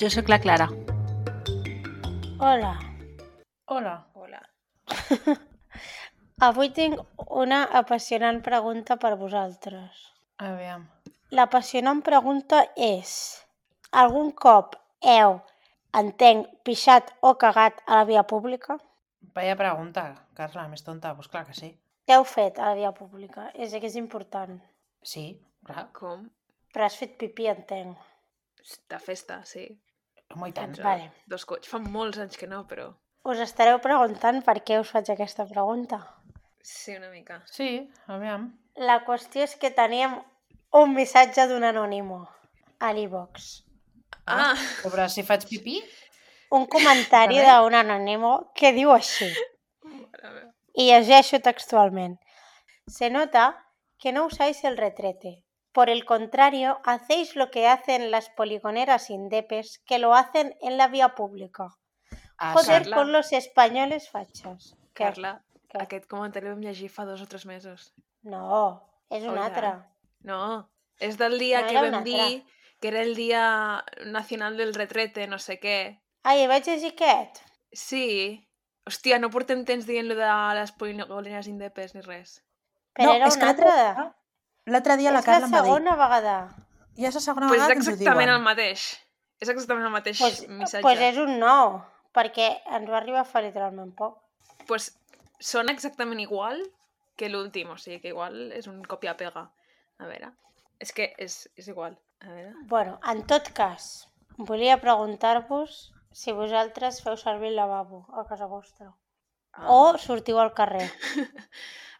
Jo sóc la Clara. Hola. Hola. Hola. Avui tinc una apassionant pregunta per vosaltres. Aviam. L'apassionant pregunta és algun cop heu, entenc, pixat o cagat a la via pública? Vaya pregunta, Carla, més tonta. Pues clar que sí. Què heu fet a la via pública? És que és important. Sí, clar. Com? Però has fet pipí, entenc. De festa, sí. Home, i tant. Entre Vale. dos coix. Fa molts anys que no, però Us estareu preguntant per què us faig aquesta pregunta. sí, una mica. Sí, aviam. La qüestió és que teníem un missatge d'un anònimo a l'e-box. Ah! Sobre si faig pipí? Un comentari d'un anònimo que diu així, y llegeixo textualment. Se nota que no usáis el retrete. Por el contrario, hacéis lo que hacen las poligoneras indepes que lo hacen en la vía pública. Ah, Joder Carla. con los españoles fachas. Què? Carla, Què? aquest comentari vam llegir fa dos o tres mesos. No, és un Oiga. altre. No, és del dia No, que vam altre. dir que era el dia nacional del retrete, no sé què. Ai, vaig llegir aquest? Sí. Hòstia, no portem temps dient-lo de les poligoneres indepes ni res. Però No, era un altre. l'altre L'altre dia la és Carla la em va dir... segona vegada. Ja és la segona Pues és vegada que ens ho exactament diuen. el mateix. És exactament el mateix Pues, missatge. pues és un nou, perquè ens va arribar fa literalment poc. pues sona exactament igual que l'últim, o sigui que igual és un copia-pega. A veure, és que és, és igual. A veure... Bueno, en tot cas, volia preguntar-vos si vosaltres feu servir el lavabo a casa vostra. Ah. O sortiu al carrer.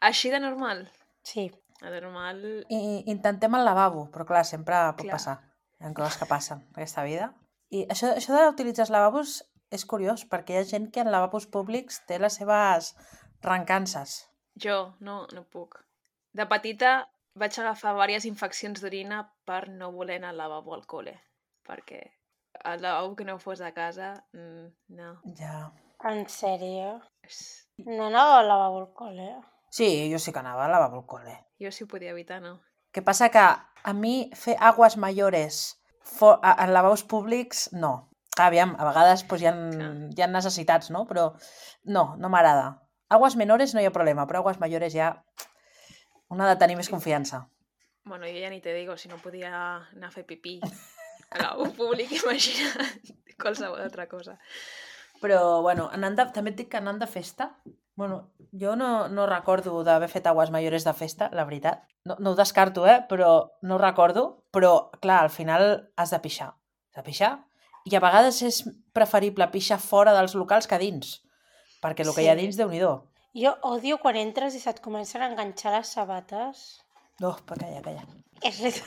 Així de normal? Sí. A normal... I, intentem el lavabo, però clar, sempre pot Clar. passar. Hi ha coses que passen en aquesta vida. I això, això d'utilitzar els lavabos és curiós, perquè hi ha gent que en lavabos públics té les seves rencances. Jo no, no puc. De petita vaig agafar diverses infeccions d'orina per no voler anar al lavabo al col·le. Perquè el lavabo que no fos a casa, mm, no. Ja. En sèrio? No anava al lavabo al col·le? Sí, jo sí que anava al lavabo al col·le. Jo si ho podia evitar, no. que passa que a mi fer aguas mayores fo- a- en lavabos públics, no. Aviam, a vegades doncs, hi, ha, Clar. hi ha necessitats, no? Però no, no m'agrada. Aguas menores no hi ha problema, però aguas mayores ja una ha de tenir més confiança. Bueno, jo ja ni te digo, si no podia anar a fer pipí al lavabo públic, imagina't qualsevol altra cosa. Però, bueno, anant de, també et dic que anant de festa, bueno, jo no, no recordo d'haver fet aguas mayores de festa, la veritat. No, no ho descarto, eh? Però no ho recordo. Però, clar, al final has de pixar. Has de pixar. I a vegades és preferible pixar fora dels locals que dins. Perquè el que hi ha Sí. dins, déu nhi -do. Jo odio quan entres i se't comencen a enganxar les sabates. Oh, però calla, calla. És lit-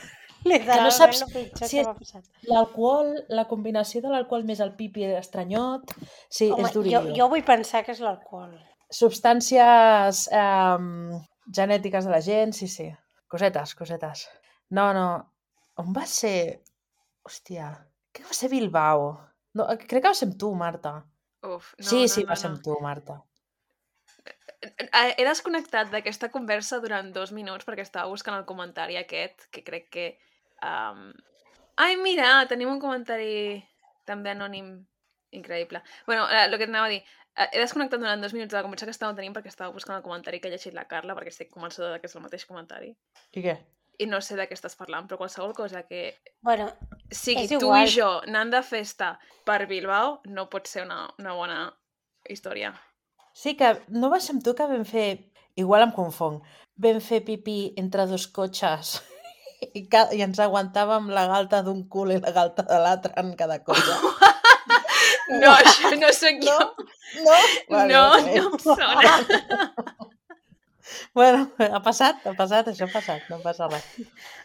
literalment saps el pitjor si que és- m'ha passat. L'alcohol, la combinació de l'alcohol més el pipi estranyot, sí, Home, és jo, durillo. jo vull pensar que és l'alcohol. Substàncies eh, genètiques de la gent, sí, sí. Cosetes, cosetes. No, no. On va ser? Hòstia, crec que va ser Bilbao. No, crec que va ser amb tu, Marta. Uf, no, sí, no, sí, no, va ser no. amb tu, Marta. Eh, He desconnectat d'aquesta conversa durant dos minuts perquè estava buscant el comentari aquest, que crec que... Um... Ai, mira, tenim un comentari també anònim increïble. bueno, eh, el que t'anava a dir, eh, he desconnectat durant dos minuts de la conversa que estàvem tenint perquè estava buscant el comentari que ha llegit la Carla, perquè estic convençuda que és el mateix comentari. I què? I no sé de què estàs parlant, però qualsevol cosa que Bueno, sigui És tu igual. i jo anant de festa per Bilbao no pot ser una, una bona història. Sí, que no va ser amb tu que vam fer... Igual em confong. Vam fer pipí entre dos cotxes i, ca... i ens aguantàvem la galta d'un cul i la galta de l'altre en cada cotxe. No, això no sóc jo. No? no, ok. no em sona. Bueno, ha passat, ha passat, això ha passat, no passa res.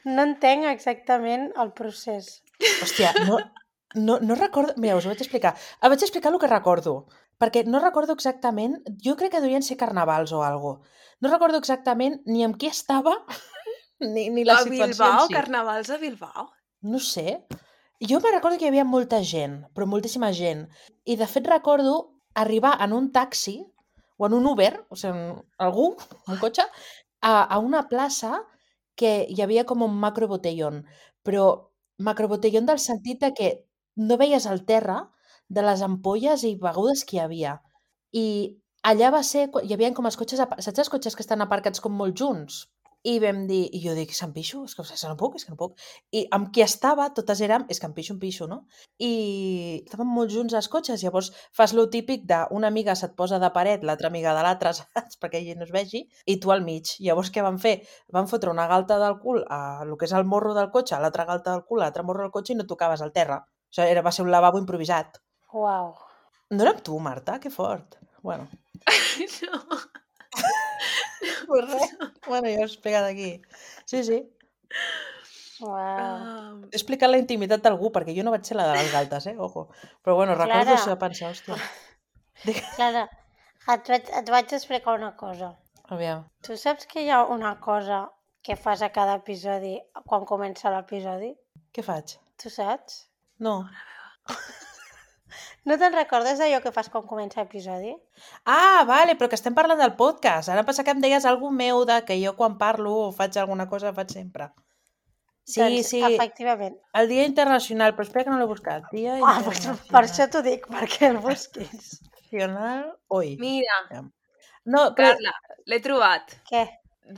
no entenc exactament el procés. Hòstia, no, No, no recordo... Mira, us ho vaig explicar. Et vaig explicar el que recordo, perquè no recordo exactament... Jo crec que devien ser carnavals o algo. No recordo exactament ni amb qui estava, ni, ni la a situació Bilbao, en si. carnavals a Bilbao. No sé. Jo me recordo que hi havia molta gent, però moltíssima gent. I de fet recordo arribar en un taxi o en un Uber, o sigui, en algú, un cotxe, a, a una plaça que hi havia com un macrobotellón, però macrobotellón del sentit de que no veies el terra de les ampolles i begudes que hi havia. I allà va ser, hi havia com els cotxes, saps els cotxes que estan aparcats com molt junts? I vam dir, i jo dic, se'n pixo? És que, és que no puc, és que no puc. I amb qui estava, totes érem, és que em pixo, em pixo, no? I estaven molt junts els cotxes, llavors fas lo típic d'una amiga se't posa de paret, l'altra amiga de l'altra, saps? Perquè ella no es vegi, i tu al mig. Llavors què van fer? Van fotre una galta del cul a lo que és el morro del cotxe, a l'altra galta del cul, a l'altre morro del cotxe i no tocaves el terra. O sigui, era, va ser un lavabo improvisat. Uau. No era amb tu, Marta? Que fort. Bueno, No. res. Bueno, jo he explicat aquí. Sí, sí. Uau. Um, He explicat la intimitat d'algú, perquè jo no vaig ser la de les galtes, eh? Ojo. Però bueno, recordo Clara. això de pensar, hòstia. Clara, et vaig, et vaig explicar una cosa. Aviam. Tu saps que hi ha una cosa que fas a cada episodi quan comença l'episodi? Què faig? Tu saps? No. No te'n recordes d'allò que fas quan comença l'episodi? Ah, vale, però que estem parlant del podcast. Ara passa que em deies alguna meu de que jo quan parlo o faig alguna cosa faig sempre. Sí, doncs, sí, Efectivament. el Dia Internacional, però espera que no l'he buscat. Dia Ah, per, per això t'ho dic, perquè el busquis. Internacional hoy. mira, No, però... Carla, l'he trobat. Què?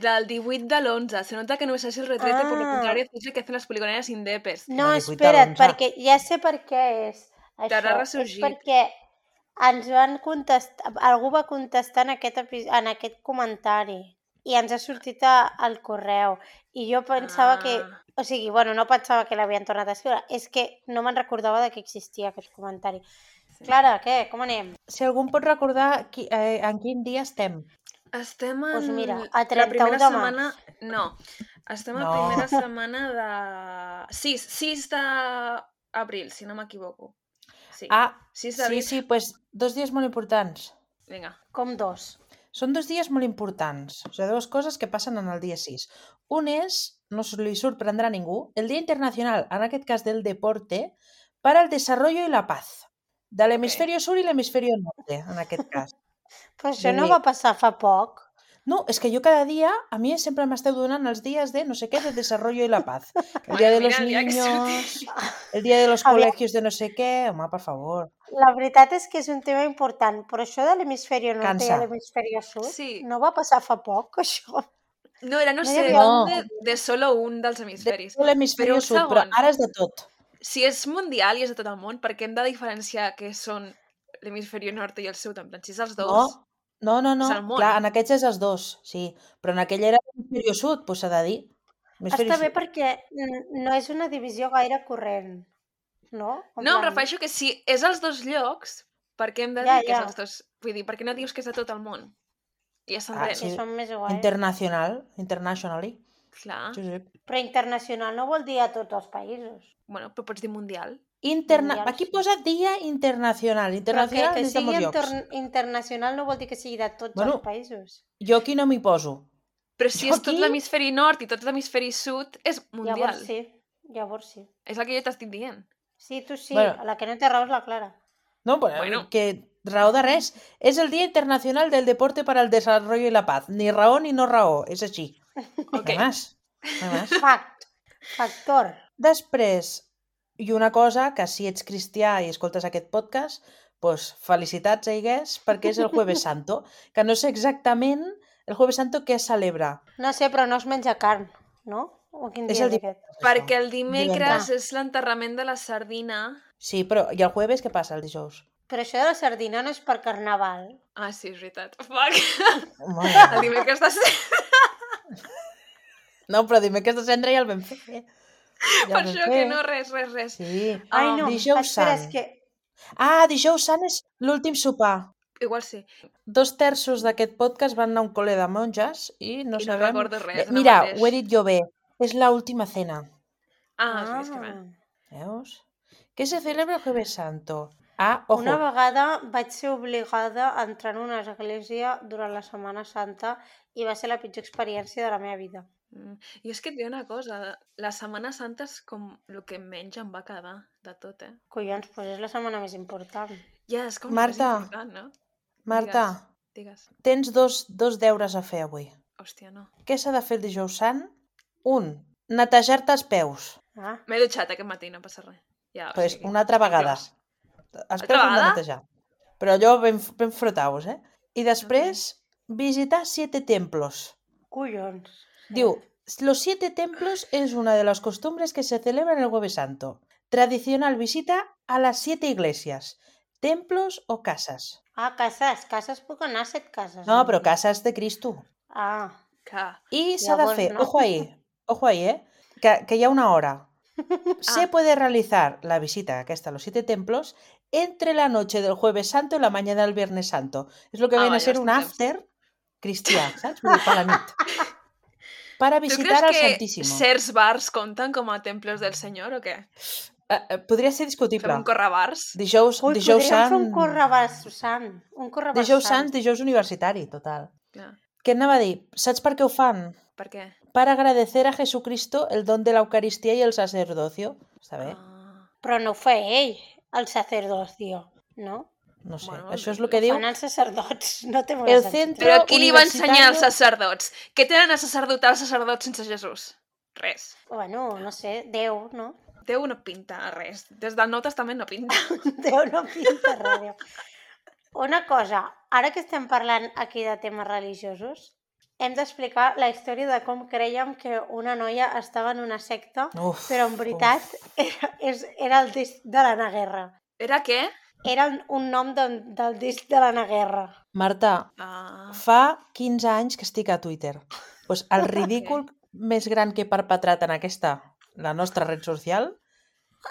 Del 18 de l'11. Se nota que no es el retrete, lo Ah. contrario, es lo que hacen las poligoneras indepes. No, La 18 de espera't, l'11. perquè ja sé per què és. Això és ressorgit. perquè ens van contestar, algú va contestar en aquest, en aquest comentari i ens ha sortit a- al correu. I jo pensava que... Ah. O sigui, bueno, no pensava que l'havien tornat a escriure, és que no me'n recordava de que existia aquest comentari. Clara, què? Com anem? Si algú em pot recordar qui, eh, en quin dia estem. Estem en... Doncs mira, a la 31 primera de setmana... No, estem a No. primera setmana de... 6, 6 d'abril, si no m'equivoco. Sí, Ah, 6 sí, d'abril. sí, pues dos dies molt importants. Vinga. Com dos. Són dos dies molt importants, o sigui, dues coses que passen en el dia 6. Un és, no se li sorprendrà a ningú, el Dia Internacional, en aquest cas del deporte, para el desarrollo y la paz. De l'hemisferio sur i l'hemisferio norte, en aquest cas. Però això no va passar fa poc. No, és que jo cada dia, a mi sempre m'esteu donant els dies de no sé què, de desarrollo y la paz. El Bueno, día de los que niños, el día de los Aviam. colegios de no sé què... Home, per favor. La veritat és que és un tema important, però això de l'hemisferi nord i Cansa. l'hemisferi sud Sí. no va passar fa poc, això. No, era, no, No sé, un- de, de solo un dels De hemisferis. tot l'hemisferi Però sud, però segon. ara és de tot. Si és mundial i és de tot el món, per què hem de diferenciar què són l'hemisferi nord i el sud? En plan, si és els dos... No, no, no, no. És. Clar, en aquests és els dos, sí. Però en aquell era l'hemisferi sud, doncs s'ha de dir. Hemisferi Està bé sud. perquè no és una divisió gaire corrent, no? En No, em plan, refereixo que si és als dos llocs, per què hem de dir Ja, que és ja. als dos? Vull dir, per què no dius que és de tot el món? I ja Ah, sí. són més guais. Internacional, internationally. Clar. Sí, sí. Però internacional no vol dir a tots els països. Bueno, però pots dir mundial. Interna... Mundial, Aquí posa dia internacional. Però que, Internacional que de sigui inter internacional no vol dir que sigui de tots Bueno, els països. Jo aquí no m'hi poso. Però si Jo és tot aquí- l'hemisferi nord i tot l'hemisferi sud, és mundial. Llavors sí, llavors sí. És el que jo t'estic dient. Sí, tu sí, Bueno. la que no té raó és la Clara. No, bueno, Bueno. que raó de res. És el Dia Internacional del Deporte para el Desarrollo y la Paz. Ni raó ni no raó, és així. Ok. Okay. Més? No més? Fact. Factor. Després, i una cosa, que si ets cristià i escoltes aquest podcast, pues, felicitats, I guess, perquè és el Jueves Santo, que no sé exactament el Jueves Santo què es celebra. No sé, però no es menja carn, no? O quin És dia el és aquest? això. Perquè el dimecres és l'enterrament de la sardina. Sí, però i el jueves què passa, el dijous? Però això de la sardina no és per carnaval. Ah, sí, és veritat. Fuck. Home, El dimecres de no, però dimecres de cendre ja el vam fer. Ja Per això que no, res, res, res. Sí. Ai, Ah, no, dijous espera, sant. és que... Ah, dijous sant és l'últim sopar. Igual sí. Dos terços d'aquest podcast van anar a un col·le de monges i no I no sabem... recordo res, Eh, Mira, mateix. ho he dit jo bé. És l'última cena. Ah, sí, és que bé. Veus? ¿Qué se celebra el Jueves Santo? Ah, ojo. Una vegada vaig ser obligada a entrar en una església durant la Setmana Santa i va ser la pitjor experiència de la meva vida. Mm. I és que et diré una cosa, la Setmana Santa és com el que menys em va quedar de tot, eh? Collons, doncs és la setmana més important. Ja, és com Marta. més important, no? Marta, Digues. tens dos, dos deures a fer avui. Hòstia, no. Què s'ha de fer el dijous sant? Un, netejar-te els peus. Ah, M'he dutxat aquest matí, no passa res. Ja, o Pues sigui, una altra vegada. Els peus hem de netejar. Però allò ben, ben frotaus, eh? I després, visitar siete templos. collons. Diu, los siete templos es una de las costumbres que se celebran el Jueves Santo. Tradicional visita a las siete iglesias, templos o casas. Ah, puc anar a set cases. No, però dia. casas de Cristo. Ah, Que... Y se ha de Llavors, fer, no. ojo ahí, ojo ahí, eh? Que, que hi ha una hora. Se Ah. puede realizar la visita aquesta a los siete templos entre la noche del Jueves Santo y la mañana del Viernes Santo. Es lo que Ah, viene a ser un after cristià, saps? Vull dir, per la nit. Para Tu visitar creus al que Santísimo. certs bars compten com a templos del senyor o què? Eh, eh, podria ser discutible. Fem un correbars? Dijous, Ui, dijous podríem sant... fer un correbàs sant. Un correbàs Dijous sant. sants, dijous universitari, total. Clar. Què anava a dir? Saps per què ho fan? Per què? Para agradecer a Jesucristo el don de la Eucaristía y el sacerdocio. Està bé? Ah, Però no ho fa ell, el sacerdocio, no? No sé. Bueno, Això és el que diu. Fan els sacerdots, no té molt El sentit. centre- Però qui li va ensenyar universitario- sacerdots? Què tenen a sacerdotar els sacerdots sense Jesús? Res. Bueno, no sé, Déu, no? Déu no pinta res. Des del Nou Testament no pinta. Déu no pinta res. Una cosa, ara que estem parlant aquí de temes religiosos, hem d'explicar la història de com creiem que una noia estava en una secta, Uf, però en veritat era, és, era el disc de l'Anna Guerra. Era què? Era un, nom de, del disc de l'Anna Guerra. Marta, Ah, fa 15 anys que estic a Twitter. Pues el ridícul més gran que he perpetrat en aquesta, la nostra red social,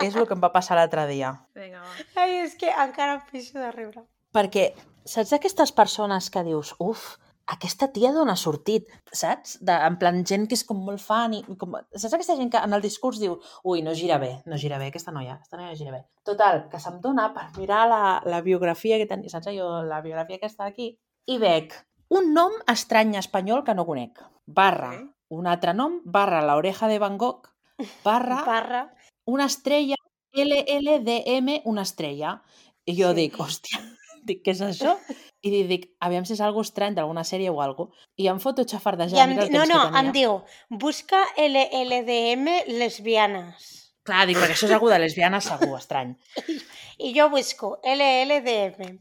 és el que em va passar l'altre dia. vinga, va. Ai, és que encara em pixo de riure. Perquè saps aquestes persones que dius, uf, aquesta tia d'on ha sortit, saps? De, en plan, gent que és com molt fan i com... Saps aquesta gent que en el discurs diu ui, no gira bé, no gira bé aquesta noia, aquesta noia no gira bé. Total, que se'm dona per mirar la, la biografia que tenia, saps jo, la biografia que està aquí, i veig un nom estrany espanyol que no conec, barra, Ok. un altre nom, barra la oreja de Van Gogh, barra, Barra. una estrella, LLDM, una estrella. I jo Sí. dic, hòstia, dic, què és això? I li dic, aviam si és algo estrany d'alguna sèrie o algo. I em foto xafardejant, I em, no, no, em diu, busca LLDM lesbianes. Clar, dic, perquè això és algú de lesbiana segur, estrany. I jo busco LLDM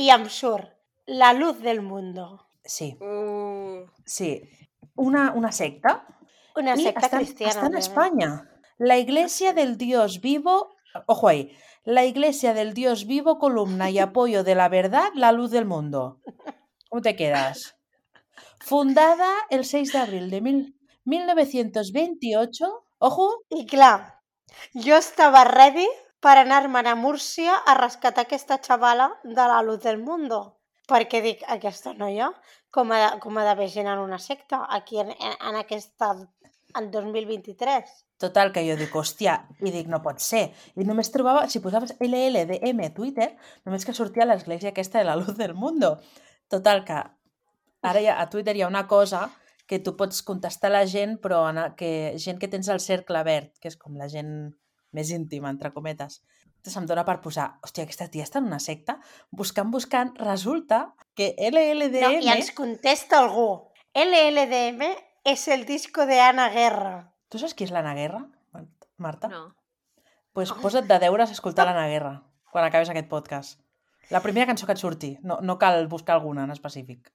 i em surt La luz del mundo. Sí, Uh, sí. Una, una secta. Una secta cristiana. està en. España. La Iglesia del Dios Vivo, ojo ahí, la Iglesia del Dios Vivo, columna y apoyo de la verdad, la luz del mundo. ¿Cómo te quedas? Fundada el 6 de abril de mil- 1928, ojo, I clar, jo estava ready per anar-me'n a Múrcia a rescatar aquesta xavala de la luz del mundo. Perquè dic, aquesta noia, com ha, com ha en una secta aquí en, en, en aquesta... en 2023. Total, que jo dic, hòstia, i dic, no pot ser. I només trobava, si posaves LLDM a Twitter, només que sortia l'església aquesta de la luz del mundo. Total, que ara ja, a Twitter hi ha una cosa que tu pots contestar a la gent, però en que gent que tens al cercle verd, que és com la gent més íntima, entre cometes. Entonces em dóna per posar, hòstia, aquesta tia està en una secta? Buscant, buscant, resulta que LLDM... No, I ens contesta algú. LLDM és el disco de Ana Guerra. Tu saps qui és l'Anna Guerra, Marta? no. pues posa't de deures a escoltar l'Anna Guerra quan acabes aquest podcast. La primera cançó que et surti, no, no cal buscar alguna en específic.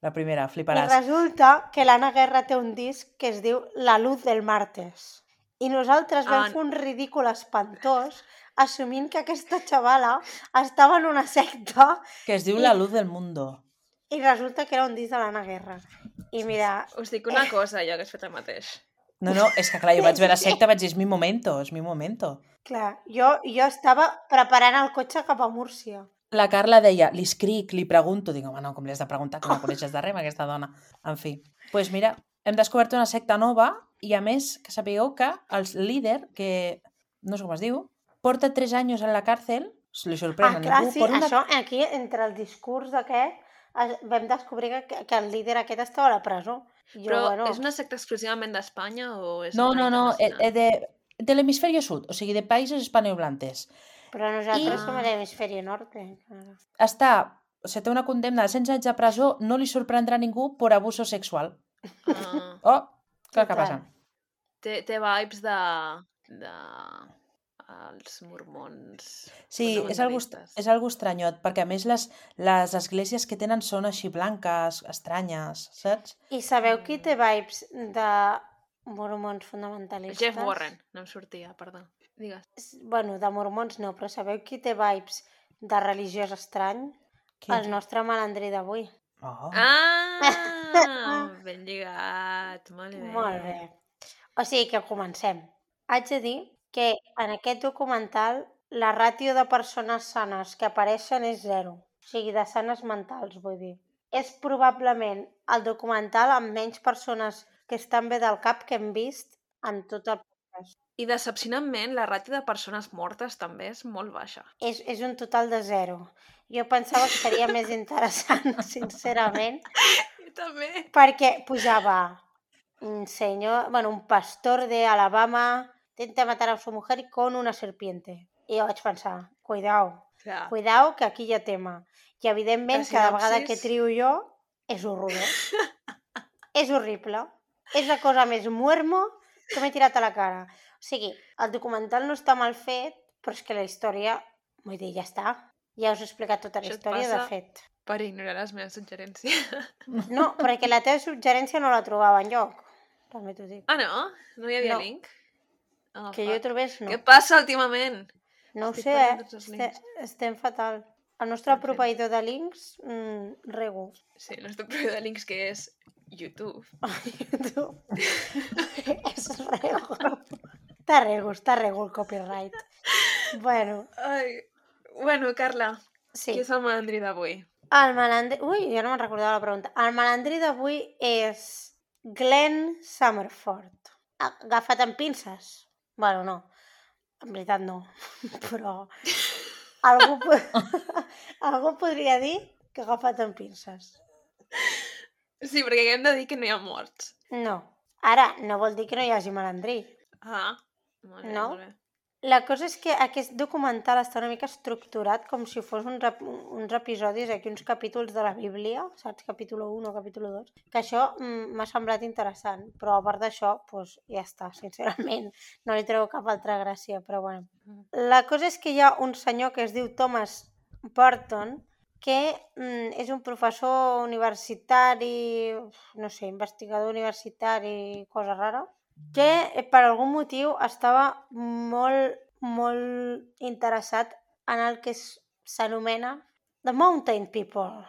La primera, I fliparàs. resulta que l'Anna Guerra té un disc que es diu La luz del martes. I nosaltres vam Ah. fer un ridícul espantós assumint que aquesta xavala estava en una secta Que es diu La luz del mundo. i resulta que era un disc de l'Anna Guerra. I mira, Us dic una cosa, jo hagués fet el mateix. No, no, és que clar, jo vaig veure secta vaig dir, és mi momento, és mi momento. clar, jo, jo estava preparant el cotxe cap a Múrcia. La Carla deia, li escric, li pregunto. Dic, home, no, com li has de preguntar, que no coneixes de res, aquesta dona. En fi. Doncs pues mira, hem descobert una secta nova i, a més, que sapigueu que el líder, que no sé com es diu, porta tres anys en la càrcel, se li sorprèn Ah, a clar, ningú, sí, una... això, aquí, entre el discurs d'aquest, es- vam descobrir que, que el líder aquest estava a la presó. Jo, Però bueno, és una secta exclusivament d'Espanya o és No, no, no, eh, eh, de, de l'hemisferi sud, o sigui, de països hispanohablantes. però nosaltres I- som a l'hemisferi norte. claro. Està, o sigui, té una condemna de 100 anys de presó, no li sorprendrà a ningú per abuso sexual. Ah, Oh, clar que passa. té, té vibes de... de... els mormons Sí, és algo, és algo estranyot, perquè a més les, les esglésies que tenen són així blanques, estranyes, saps? I sabeu qui té vibes de mormons fonamentalistes? Jeff Warren, no em sortia, perdó. Digues. Bueno, de mormons no, però sabeu qui té vibes de religiós estrany? Qui? El nostre malandrí d'avui. Oh. Ah, ben lligat, molt bé. Molt bé. O sigui que comencem. Haig de dir que en aquest documental la ràtio de persones sanes que apareixen és zero. O sigui, de sanes mentals, vull dir. És probablement el documental amb menys persones que estan bé del cap que hem vist en tot el podcast. I decepcionantment, la ràtio de persones mortes també és molt baixa. És, és un total de zero. Jo pensava que seria més interessant, sincerament, Jo també. perquè pujava un senyor, bueno, un pastor de Alabama intenta matar a su mujer con una serpiente. I jo vaig pensar, cuidao, Clar. cuidao, que aquí hi ha tema. I evidentment, La cada vegada que sinopsis- trio jo, és horrorós. és horrible. És la cosa més muermo que m'he tirat a la cara. O sigui, el documental no està mal fet, però és que la història, vull dir, ja està. Ja us he explicat tota la Això història, de fet. Per ignorar les meves suggerències. No, perquè la teva suggerència no la trobava enlloc. També t'ho dic. Ah, no? No hi havia No. link? Oh, que jo fuck. trobés, no. Què passa últimament? No ho Estic sé, perdent eh? Este, estem fatal. El nostre fi. proveïdor de links, mm, rego. Sí, el nostre proveïdor de links que és YouTube. tu. és rego. Està rego, està rego el copyright. Bueno, Ai. Bueno, Carla, sí. qui és el malandrí d'avui? El malandrí... Ui, jo no me'n recordava la pregunta. El malandrí d'avui és Glenn Summerford. Agafat amb pinces? Bueno, no. En veritat no. Però algú, algú podria dir que agafat amb pinces. Sí, perquè hem de dir que no hi ha morts. No. Ara, no vol dir que no hi hagi malandrí. Ah, molt bé, No? molt bé. La cosa és que aquest documental està una mica estructurat com si fos un rep uns episodis, aquí uns capítols de la Bíblia, saps? Capítol 1 o capítol 2. Que això mm, m'ha semblat interessant, però a part d'això, doncs ja està, sincerament. No li treu cap altra gràcia, però bueno. La cosa és que hi ha un senyor que es diu Thomas Burton, que mm, és un professor universitari, no sé, investigador universitari, cosa rara, que eh, per algun motiu estava molt, molt interessat en el que es- s'anomena The Mountain People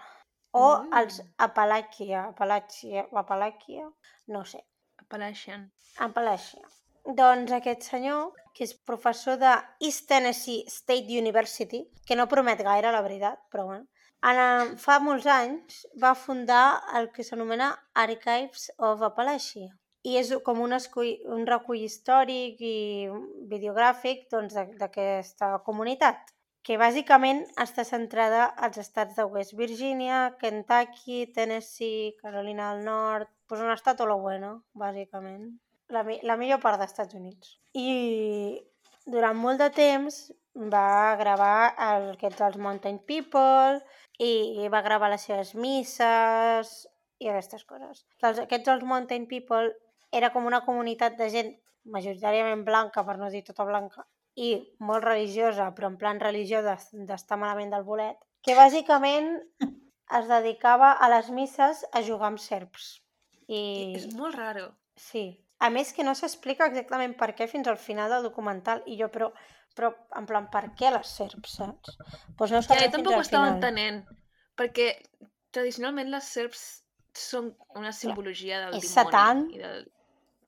o Mm. els Appalachia, Appalachia, Appalachia, no sé, Appalachian. Appalachia. Doncs aquest senyor, que és professor de East Tennessee State University, que no promet gaire, la veritat, però bueno, en, fa molts anys va fundar el que s'anomena Archives of Appalachia. I és com un, escull, un recull històric i videogràfic doncs, d'aquesta comunitat, que bàsicament està centrada als estats de West Virginia, Kentucky, Tennessee, Carolina del Nord... Pues un estat lo bueno, bàsicament. La, la millor part dels Estats Units. I durant molt de temps va gravar el, aquests els Mountain People i va gravar les seves misses i aquestes coses. Aquests els Mountain People era com una comunitat de gent majoritàriament blanca, per no dir tota blanca, i molt religiosa, però en plan religió d'es- d'estar malament del bolet, que bàsicament es dedicava a les misses a jugar amb serps. I... És molt raro. Sí. A més que no s'explica exactament per què fins al final del documental i jo, però, però en plan, per què les serps, saps? Doncs no Ja, jo tampoc ho estava entenent, perquè tradicionalment les serps són una simbologia del És dimoni. Satan. I del...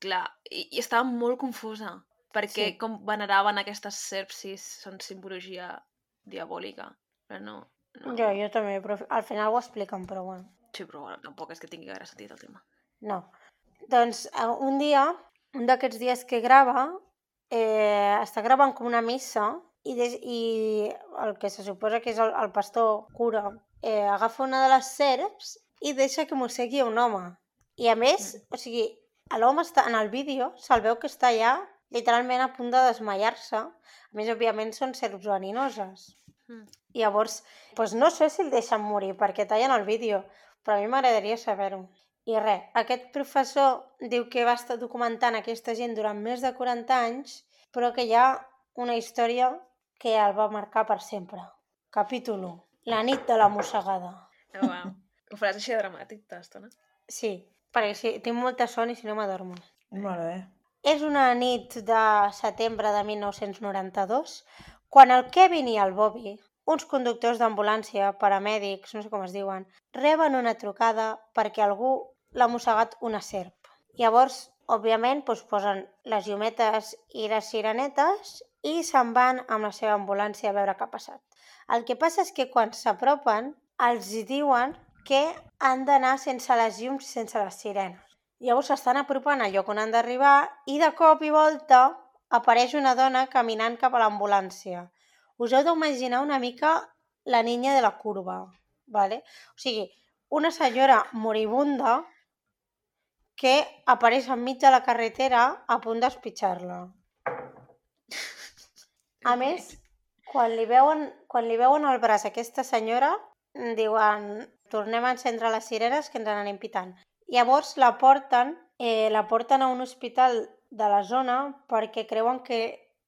Clar, i, i estava molt confusa, perquè Sí. com veneraven aquestes serps si són simbologia diabòlica. Però no, no. Jo, jo també, però al final ho expliquen, però bueno. Sí, però bueno, tampoc és que tingui gaire sentit el tema. No. Doncs eh, un dia, un d'aquests dies que grava, eh, està gravant com una missa i, des, i el que se suposa que és el, el pastor cura eh, agafa una de les serps i deixa que mossegui un home. I a més, o sigui, l'home està en el vídeo, se'l veu que està allà literalment a punt de desmaiar-se. A més, òbviament, són serps veninoses. Mm. Llavors, doncs no sé si el deixen morir perquè tallen el vídeo, però a mi m'agradaria saber-ho. I res, aquest professor diu que va estar documentant aquesta gent durant més de 40 anys, però que hi ha una història que el va marcar per sempre. Capítol 1. La nit de la mossegada. Oh, wow. Ho faràs així de dramàtic tota l'estona? Sí, perquè si, tinc molta son i si no m'adormo. Molt bé. És una nit de setembre de 1992, quan el Kevin i el Bobby, uns conductors d'ambulància, paramèdics, no sé com es diuen, reben una trucada perquè algú l'ha mossegat una serp. Llavors, òbviament, doncs, posen les llumetes i les sirenetes i se'n van amb la seva ambulància a veure què ha passat. El que passa és que quan s'apropen els diuen que han d'anar sense les llums sense les sirenes. Llavors s'estan apropant al lloc on han d'arribar i de cop i volta apareix una dona caminant cap a l'ambulància. Us heu d'imaginar una mica la niña de la curva, ¿vale? O sigui, una senyora moribunda que apareix enmig de la carretera a punt d'espitxar-la. A més, quan li, veuen, quan li veuen el braç a aquesta senyora, diuen tornem a encendre les sirenes que ens n'anem pitant. Llavors la porten, eh, la porten a un hospital de la zona perquè creuen que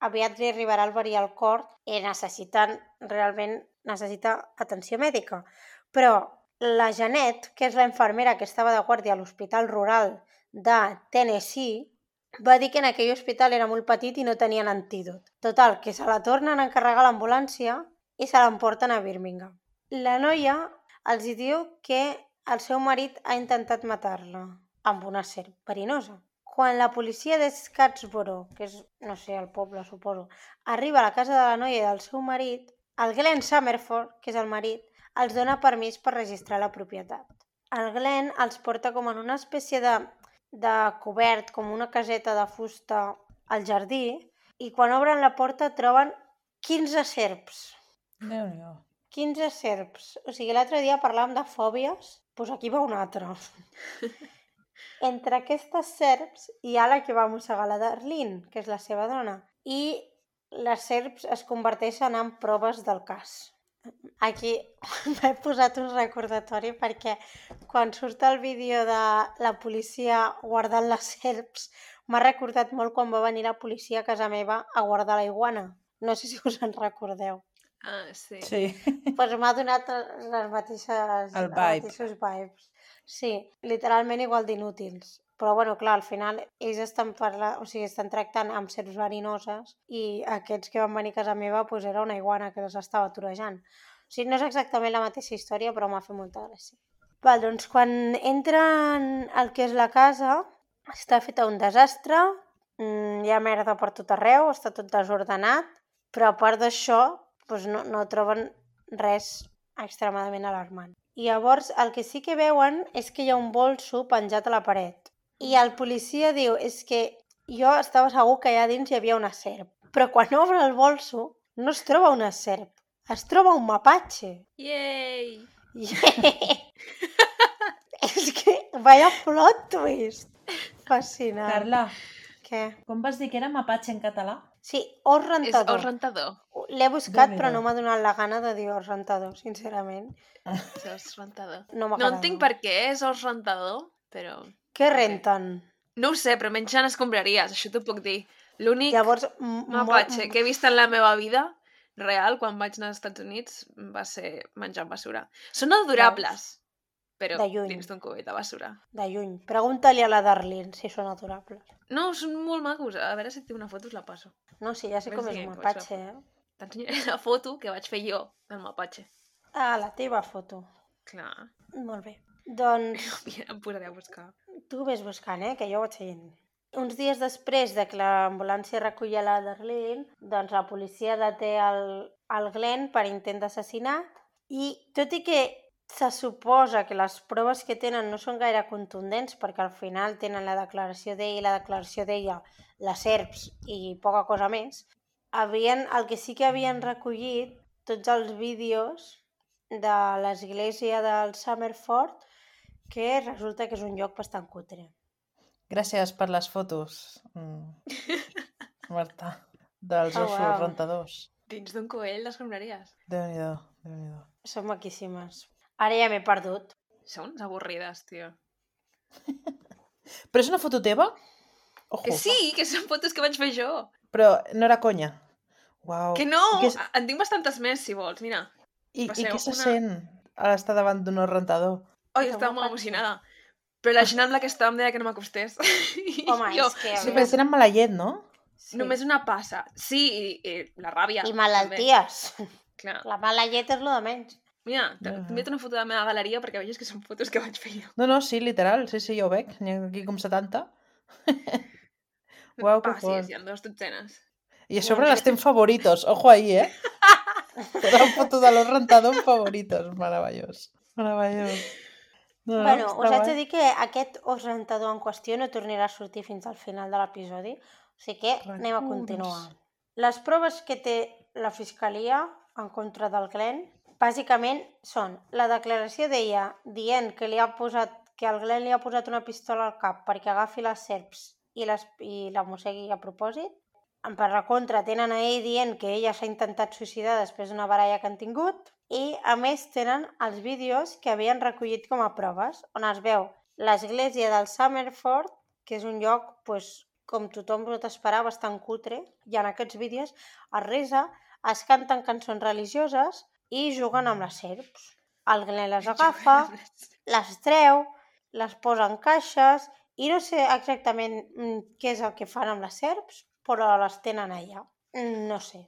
aviat li arribarà el verí al cor i necessiten, realment necessita atenció mèdica. Però la Janet, que és la infermera que estava de guàrdia a l'hospital rural de Tennessee, va dir que en aquell hospital era molt petit i no tenien antídot. Total, que se la tornen a encarregar l'ambulància i se l'emporten a Birmingham. La noia els hi diu que el seu marit ha intentat matar-la amb una serp verinosa. Quan la policia de Scottsboro, que és, no sé, el poble, suposo, arriba a la casa de la noia i del seu marit, el Glenn Summerford, que és el marit, els dona permís per registrar la propietat. El Glenn els porta com en una espècie de, de cobert, com una caseta de fusta al jardí, i quan obren la porta troben 15 serps. Déu-n'hi-do. 15 serps. O sigui, l'altre dia parlàvem de fòbies, doncs aquí va una altra. Entre aquestes serps hi ha la que va mossegar la Darlene, que és la seva dona, i les serps es converteixen en proves del cas. Aquí m'he posat un recordatori perquè quan surt el vídeo de la policia guardant les serps m'ha recordat molt quan va venir la policia a casa meva a guardar la iguana. No sé si us en recordeu. Ah, sí. Sí. Pues m'ha donat les mateixes, El els vibe. mateixos vibes. Sí, literalment igual d'inútils. Però, bueno, clar, al final ells estan, parla... o sigui, estan tractant amb serps verinoses i aquests que van venir a casa meva pues, era una iguana que les estava torejant. O sigui, no és exactament la mateixa història, però m'ha fet molta gràcia. Val, doncs quan entren al que és la casa, està feta un desastre, mm, hi ha merda per tot arreu, està tot desordenat, però a part d'això doncs no, no troben res extremadament alarmant. I llavors el que sí que veuen és que hi ha un bolso penjat a la paret. I el policia diu, és que jo estava segur que allà dins hi havia una serp. Però quan obre el bolso no es troba una serp, es troba un mapatge. Yay! és que, vaya plot twist. Fascinant. Carla, Què? com vas dir que era mapatge en català? Sí, os És rentador. os rentador. L'he buscat, però no m'ha donat la gana de dir os rentador, sincerament. És os rentador. No No entenc per què és os rentador, però... Què renten? No ho sé, però menjant escombraries, això t'ho puc dir. L'únic Llavors, mapatge molt- que he vist en la meva vida real, quan vaig anar als Estats Units, va ser menjant basura. Són adorables, però De lluny. dins d'un cubet de basura. De lluny. Pregunta-li a la Darlene si són adorables. No, són molt macos. A veure si et tinc una foto us la passo. No, sí, ja sé com és un mapatge, eh? T'ensenyaré la foto que vaig fer jo del mapatge. Ah, la teva foto. Clar, Molt bé. Doncs em posaré a buscar. tu vés buscant, eh? Que jo ho vaig seguint. Uns dies després de que l'ambulància recollia la Darlene, doncs la policia deté el, el Glenn per intent d'assassinat i tot i que se suposa que les proves que tenen no són gaire contundents perquè al final tenen la declaració d'ell i la declaració d'ella, les serps i poca cosa més, havien, el que sí que havien recollit tots els vídeos de l'església del Summerford, que resulta que és un lloc bastant cutre. Gràcies per les fotos, mm, Marta, dels Oh, ossos uau. rentadors. Dins d'un coell d'escombraries. Déu-n'hi-do, déu nhi déu Són maquíssimes. Ara ja m'he perdut. Són uns avorrides, tio. Però és una foto teva? Ojo. Que sí, que són fotos que vaig fer jo. Però no era conya. Uau. Que no! I, què, és- En tinc bastantes més, si vols, mira. i, i què se una- sent a estar davant d'un rentador? Oi, estava molt emocionada. Però la gent amb la que estava em deia que no m'acostés. Home, jo, és que... Sí, però tenen mala llet, no? sí. només una passa. Sí, i, i la ràbia. I malalties. Clar. La mala llet és lo de menys. Mira, t'enviat una foto de la meva galeria perquè vegis que són fotos que vaig fer jo. No, no, sí, literal. Sí, sí, jo ho veig. N'hi ha aquí com 70. Uau, que Passis, fort. hi ha dos dotzenes. I a sobre les té en favoritos. Ojo ahí, eh? Una foto de los rentador en favoritos. Meravellós. Meravellós. No, no, bueno, us haig de dir que aquest os rentador en qüestió no tornarà a sortir fins al final de l'episodi, o sigui que anem a continuar. Les proves que té la Fiscalia en contra del Glenn, bàsicament són la declaració d'ella dient que li ha posat que el Glenn li ha posat una pistola al cap perquè agafi les serps i, les, i la mossegui a propòsit. En per la contra tenen a ell dient que ella s'ha intentat suïcidar després d'una baralla que han tingut i a més tenen els vídeos que havien recollit com a proves on es veu l'església del Summerford que és un lloc, pues, com tothom pot esperar, bastant cutre i en aquests vídeos es resa, es canten cançons religioses i juguen amb les serps. El Glenn les agafa, les treu, les posa en caixes i no sé exactament mm, què és el que fan amb les serps, però les tenen allà. Mm, No sé.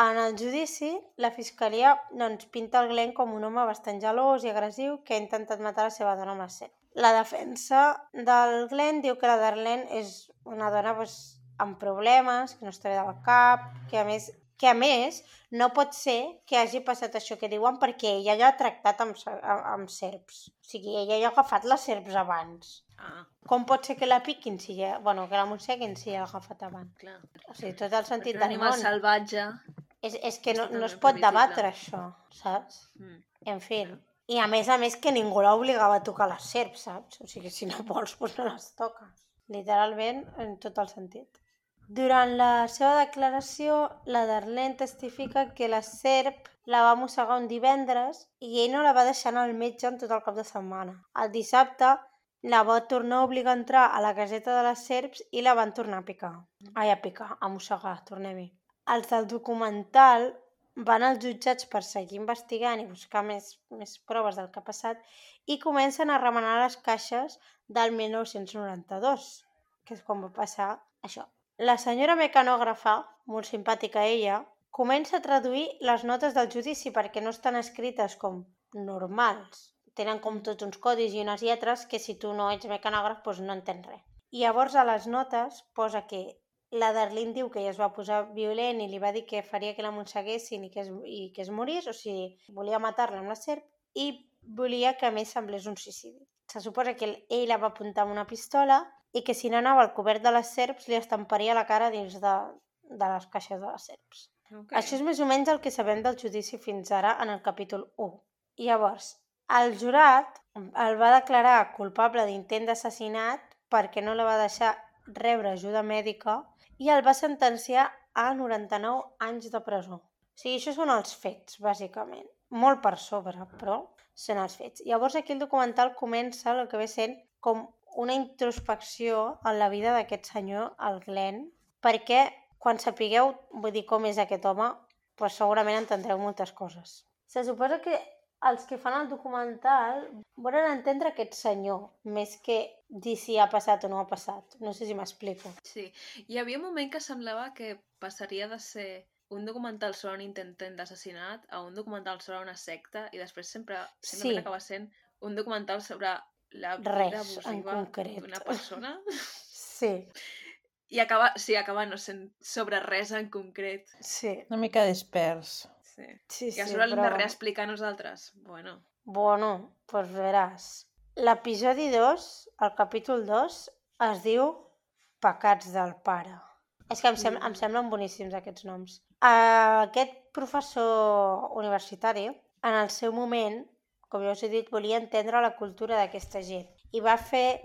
En el judici, la fiscalia doncs, pinta el Glenn com un home bastant gelós i agressiu que ha intentat matar la seva dona amb la serp. La defensa del Glenn diu que la Darlene és una dona doncs, amb problemes, que no està bé del cap, que a més que a més no pot ser que hagi passat això que diuen perquè ella ja ha tractat amb, amb, amb serps. O sigui, ella ja ha agafat les serps abans. Ah, Com pot ser que la piquin si ja... Bueno, que la mosseguin si ja l'ha agafat abans? clar. O sigui, tot el sentit del animal món. salvatge. És, és que no, no es pot debatre això, saps? Mm. En fi. I a més a més que ningú l'obligava a tocar les serps, saps? O sigui, si no vols, doncs no les toques. Literalment, en tot el sentit. Durant la seva declaració, la Darlene testifica que la serp la va mossegar un divendres i ell no la va deixar anar al metge en tot el cap de setmana. El dissabte la va tornar a obligar a entrar a la caseta de les serps i la van tornar a picar. Ai, a picar, a mossegar, tornem-hi. Els del documental van als jutjats per seguir investigant i buscar més, més proves del que ha passat i comencen a remenar les caixes del 1992, que és quan va passar això. La senyora mecanògrafa, molt simpàtica ella, comença a traduir les notes del judici perquè no estan escrites com normals. Tenen com tots uns codis i unes lletres que si tu no ets mecanògraf doncs no entens res. I llavors a les notes posa que la Darlene diu que ella es va posar violent i li va dir que faria que la mosseguessin i que es, i que es morís, o sigui, volia matar-la amb la serp i volia que a més semblés un suïcidi. Se suposa que ell la va apuntar amb una pistola i que si no anava al cobert de les serps li estamparia la cara dins de, de les caixes de les serps. Okay. Això és més o menys el que sabem del judici fins ara en el capítol 1. Llavors, el jurat el va declarar culpable d'intent d'assassinat perquè no la va deixar rebre ajuda mèdica i el va sentenciar a 99 anys de presó. O sigui, això són els fets, bàsicament. Molt per sobre, però són els fets. Llavors aquí el documental comença el que ve sent com una introspecció en la vida d'aquest senyor, el Glenn, perquè quan sapigueu, vull dir, com és aquest home, doncs segurament entendreu moltes coses. Se suposa que els que fan el documental volen entendre aquest senyor, més que dir si ha passat o no ha passat. No sé si m'explico. Sí. Hi havia un moment que semblava que passaria de ser un documental sobre un intent d'assassinat a un documental sobre una secta i després sempre simplement Sí. acaba sent un documental sobre la vida Res, en concret. d'una persona Sí, i acaba, sí, acaba no sent sobre res en concret. sí, Una mica dispers. Sí. sí, I a sí, sobre l'hem de però... reexplicar a nosaltres. Bueno, Bueno, pues veràs. L'episodi 2, el capítol 2, es diu Pecats del pare. És que em, sem em semblen boníssims aquests noms. Uh, aquest professor universitari, en el seu moment, com ja us he dit, volia entendre la cultura d'aquesta gent. I va fer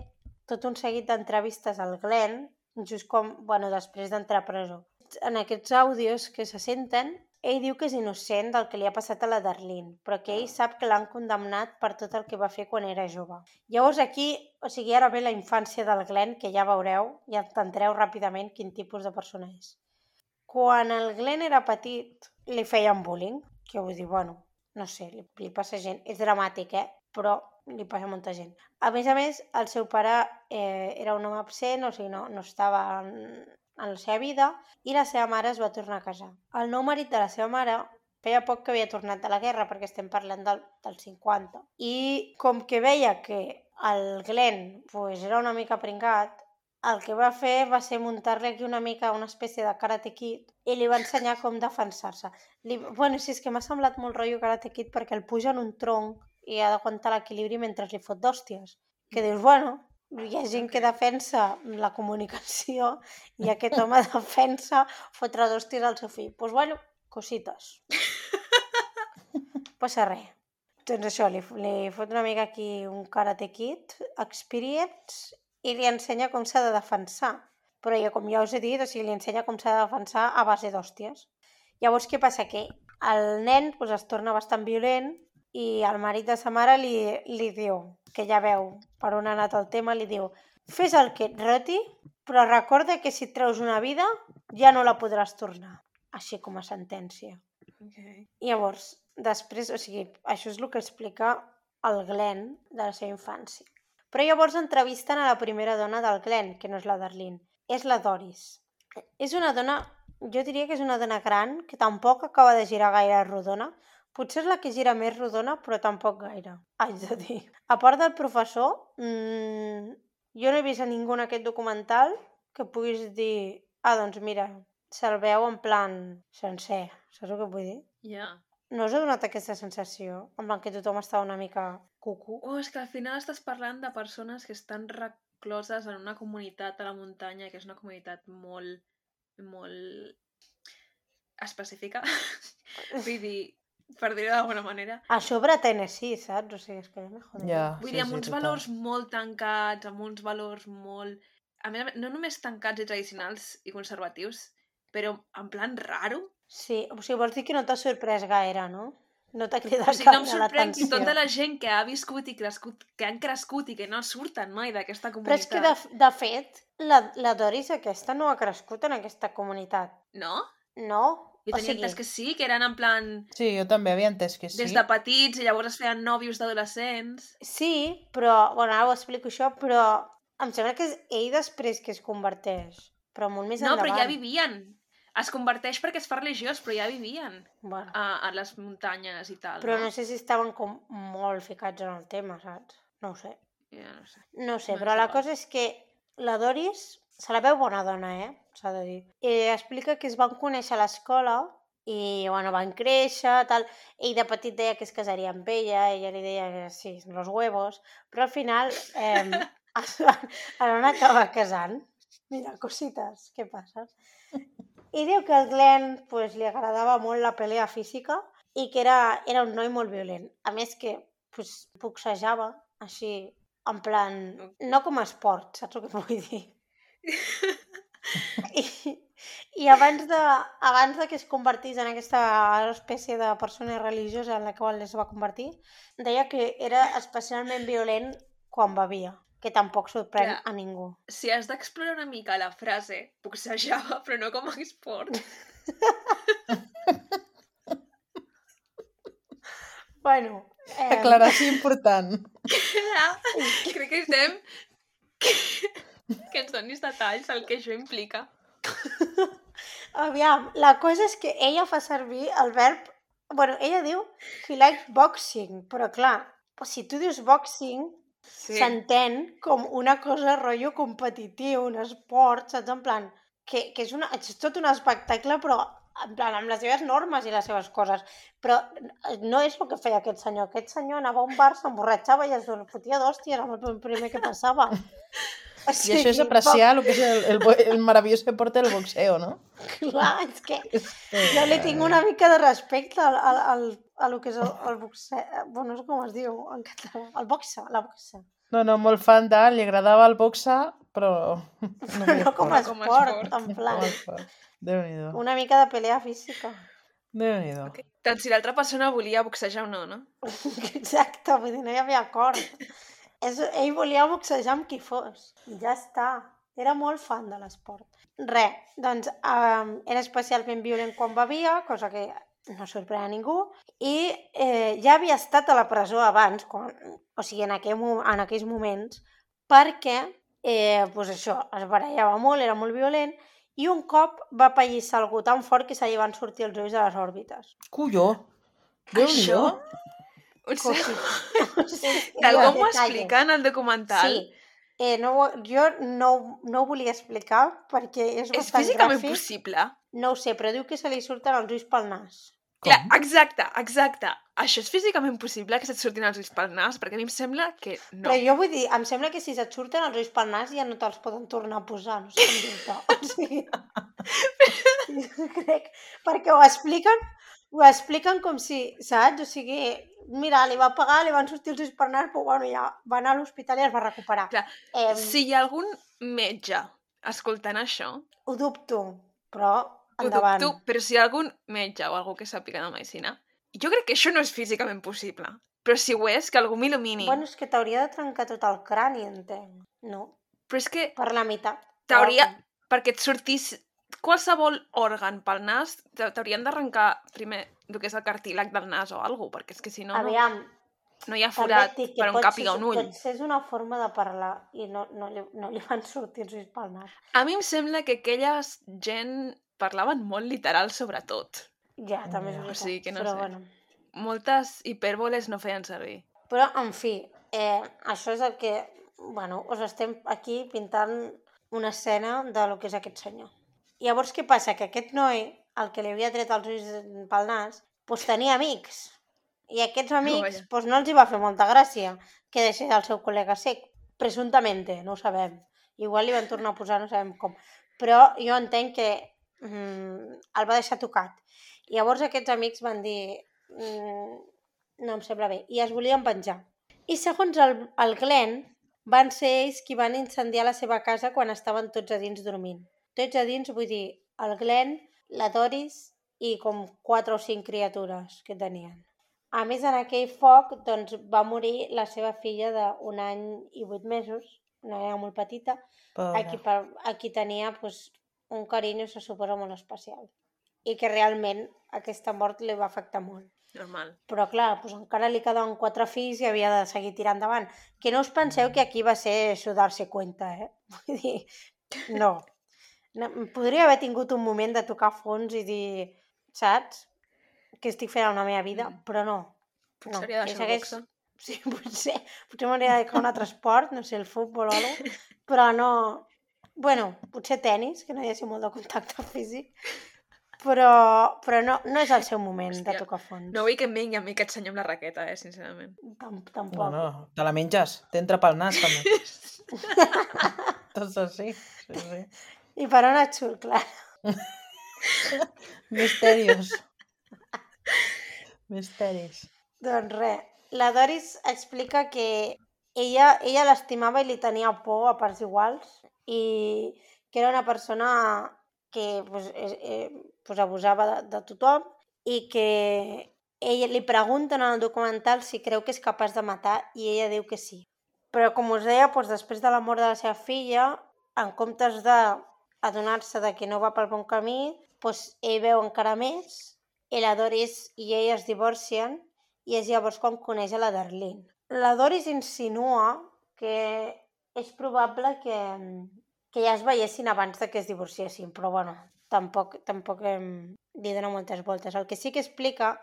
tot un seguit d'entrevistes al Glenn, just com, bueno, després d'entrar a presó. En aquests àudios que se senten, ell diu que és innocent del que li ha passat a la Darlene, però que ell sap que l'han condemnat per tot el que va fer quan era jove. Llavors aquí, o sigui, ara ve la infància del Glenn, que ja veureu, ja entendreu ràpidament quin tipus de persona és. Quan el Glenn era petit, li feien bullying, que vull dir, bueno, no sé, li, li passa gent, és dramàtic, eh? però li passa molta gent. A més a més, el seu pare eh, era un home absent, o sigui, no, no estava en, en la seva vida i la seva mare es va tornar a casar. El nou marit de la seva mare feia poc que havia tornat de la guerra, perquè estem parlant del, del 50. I com que veia que el Glenn pues, era una mica pringat, el que va fer va ser muntar-li aquí una mica una espècie de Karate Kid i li va ensenyar com defensar-se. Li... Bueno, sí, és que m'ha semblat molt rotllo Karate Kid perquè el puja en un tronc i ha d'aguantar l'equilibri mentre li fot d'hòsties. Que dius, bueno, hi ha gent que defensa la comunicació i aquest home defensa fotre d'hòsties al seu fill. Doncs pues, bueno, cosites. Passa res. Doncs això, li, li fot una mica aquí un Karate Kid, Experience, i li ensenya com s'ha de defensar. Però ja, com ja us he dit, o sigui, li ensenya com s'ha de defensar a base d'hòsties. Llavors, què passa? Que el nen pues, es torna bastant violent i el marit de sa mare li, li diu que ja veu per on ha anat el tema, li diu fes el que et roti, però recorda que si et treus una vida ja no la podràs tornar. Així com a sentència. Okay. Llavors, després, o sigui, això és el que explica el Glenn de la seva infància. Però llavors entrevisten a la primera dona del Glenn, que no és la Darlene, és la Doris. És una dona, jo diria que és una dona gran, que tampoc acaba de girar gaire rodona, Potser és la que gira més rodona, però tampoc gaire, haig de dir. A part del professor, mmm, jo no he vist a ningú en aquest documental que puguis dir ah, doncs mira, se'l veu en plan sencer, saps el que vull dir? Ja. Yeah. No us ha donat aquesta sensació? En plan que tothom està una mica cucu? Oh, és que al final estàs parlant de persones que estan recloses en una comunitat a la muntanya, que és una comunitat molt, molt específica. Vull dir, per dir-ho d'alguna manera. A sobre Tennessee, saps? O sigui, és que ja me joder. Ja, Vull sí, dir, amb sí, uns total. valors molt tancats, amb uns valors molt... A més, a més, no només tancats i tradicionals i conservatius, però en plan raro. Sí, o sigui, vols dir que no t'ha sorprès gaire, no? No t'ha O cridat sigui, no em sorprèn que l'atenció. tota la gent que ha viscut i crescut, que han crescut i que no surten mai d'aquesta Però comunitat... és que, de, de fet, la, la Doris aquesta no ha crescut en aquesta comunitat. No? No? Jo o tenia sigui, entès que sí, que eren en plan Sí, jo també havia entès que sí. des de petits i llavors es feien nòvios d'adolescents. sí, però, bueno, ara ho explico això, però em sembla que és ell després que es converteix, però molt més No, endavant. però ja vivien. Es converteix perquè es fa religiós, però ja vivien Bueno, a, a les muntanyes i tal. però no sé si estaven com molt ficats en el tema, saps? No ho sé. Ja no sé. No sé, No, però la cosa és que la Doris se la veu bona dona, eh? S'ha de dir. I explica que es van conèixer a l'escola i, bueno, van créixer, tal. Ell de petit deia que es casaria amb ella, ella li deia que sí, los huevos, però al final eh, es, van, es van acabar casant. Mira, cosites, què passa? I diu que al Glenn pues, li agradava molt la pelea física i que era, era un noi molt violent. A més que pues, boxejava així, en plan, no com a esport, saps el que vull dir? I, i abans, de, abans de que es convertís en aquesta espècie de persona religiosa en la qual es va convertir, deia que era especialment violent quan bevia, que tampoc sorprèn Clar. a ningú. Si has d'explorar una mica la frase, boxejava, però no com a esport. Bueno, eh, Declaració important. Crec que estem... Que, que ens donis detalls el que això implica. aviam, la cosa és que ella fa servir el verb... Bueno, ella diu he likes boxing, però clar, si tu dius boxing, Sí. s'entén com una cosa rotllo competitiu, un esport, saps? En plan, que, que és, una, és tot un espectacle, però en plan, amb les seves normes i les seves coses. Però no és el que feia aquest senyor. Aquest senyor anava a un bar, s'emborratxava i es fotia d'hòsties amb el primer que passava. O I això és apreciar el que és el, el, el meravellós deporte del boxeo, no? Clar, és que jo li tinc una mica de respecte al, al, al, a lo que és el, el boxe... Bueno, no sé com es diu en català. El boxe, la boxa. No, no, molt fan de... Li agradava el boxe, però... No, No com a Com a esport, esport. en plan. Déu-n'hi-do. Una mica de pelea física. Déu-n'hi-do. Tant si l'altra persona volia boxejar o no, no? Exacte, vull dir, no hi havia acord. És, ell volia boxejar amb qui fos. I ja està. Era molt fan de l'esport. Re, doncs um, era especialment violent quan bevia, cosa que no sorprèn a ningú, i eh, ja havia estat a la presó abans, quan, o sigui, en, aquell, en aquells moments, perquè, eh, pues això, es barallava molt, era molt violent, i un cop va pallissar algú tan fort que se li van sortir els ulls a les òrbites. Colló! Un Cosi. segon. D'algú m'ho explica en el documental? Sí. Eh, no, jo no, no ho volia explicar perquè és És bastant físicament gràfic. possible? No ho sé, però diu que se li surten els ulls pel nas. Clar, exacte, exacte. Això és físicament possible que se't surtin els ulls pel nas? Perquè a mi em sembla que no. Però jo vull dir, em sembla que si se't surten els ulls pel nas ja no te'ls poden tornar a posar, no sé com dir-te. O sigui, crec, perquè ho expliquen, ho expliquen com si, saps? O sigui, mira, li va pagar, li van sortir els nas, però bueno, ja va anar a l'hospital i es va recuperar. Clar, Eh, Si hi ha algun metge escoltant això, Ho dubto, però ho endavant. dubto, però si hi ha algun metge o algú que sàpiga de medicina, jo crec que això no és físicament possible. Però si ho és, que algú m'il·lumini. Bueno, és que t'hauria de trencar tot el crani, entenc. No? Però és que Per la meitat. t'hauria... Perquè et sortís qualsevol òrgan pel nas, t'ha- t'haurien d'arrencar primer el que és el cartílag del nas o alguna cosa, perquè és que si no, no, Aviam, no hi ha forat dic que per on càpiga un ull. Potser és una forma de parlar i no, no, li, no li van sortir els ulls pel nas. A mi em sembla que aquelles gent parlaven molt literal sobre tot. Ja, també és veritat. O sigui que no però, sé. Bueno. Moltes hipèrboles no feien servir. Però, en fi, eh, això és el que... Bueno, us estem aquí pintant una escena de lo que és aquest senyor. Llavors, què passa? Que aquest noi, el que li havia tret els ulls pel nas, doncs tenia amics. I aquests amics vaja. doncs no els hi va fer molta gràcia que deixés el seu col·lega sec. Presumptamente, no ho sabem. Igual li van tornar a posar, no sabem com. Però jo entenc que mm, el va deixar tocat. I llavors aquests amics van dir mm, no em sembla bé, i es volien venjar. I segons el, el Glenn, van ser ells qui van incendiar la seva casa quan estaven tots a dins dormint. Tots a dins, vull dir, el Glenn, la Doris i com quatre o cinc criatures que tenien. A més, en aquell foc doncs, va morir la seva filla d'un any i vuit mesos, una nena molt petita, a qui, per, a qui tenia pues, un carinyo, se suposa, molt especial. I que realment aquesta mort li va afectar molt. Normal. Però clar, doncs encara li quedaven quatre fills i havia de seguir tirant endavant. Que no us penseu que aquí va ser això dar-se cuenta, eh? Vull dir, no. No. Podria haver tingut un moment de tocar fons i dir, saps? Què estic fent a la meva vida? Mm. Però no. Potser no. hauria de que deixar el boxe. Sí, potser, potser m'hauria de dedicar a un altre esport, no sé, el futbol o alguna però no... Bueno, potser tennis, que no hi hagi molt de contacte físic, però, però no, no és el seu moment Hòstia, de tocar fons. No vull que em vingui a mi aquest senyor amb la raqueta, eh, sincerament. Tam tampoc. No, no, te la menges. T'entra pel nas, també. Tots així. Sí, sí. I per on et surt, clar? Misterios. Misteris. Doncs res, la Doris explica que ella ella l'estimava i li tenia por a parts iguals i que era una persona que pues, eh, eh, pues abusava de, de tothom i que ella li pregunten en el documental si creu que és capaç de matar i ella diu que sí. Però com us deia, doncs, després de la mort de la seva filla, en comptes d'adonar-se de que no va pel bon camí, doncs ell veu encara més i la Doris i ell es divorcien i és llavors quan coneix a la Darlene. La Doris insinua que és probable que, que ja es veiessin abans de que es divorciessin, però bueno, tampoc, tampoc em, li dona moltes voltes. El que sí que explica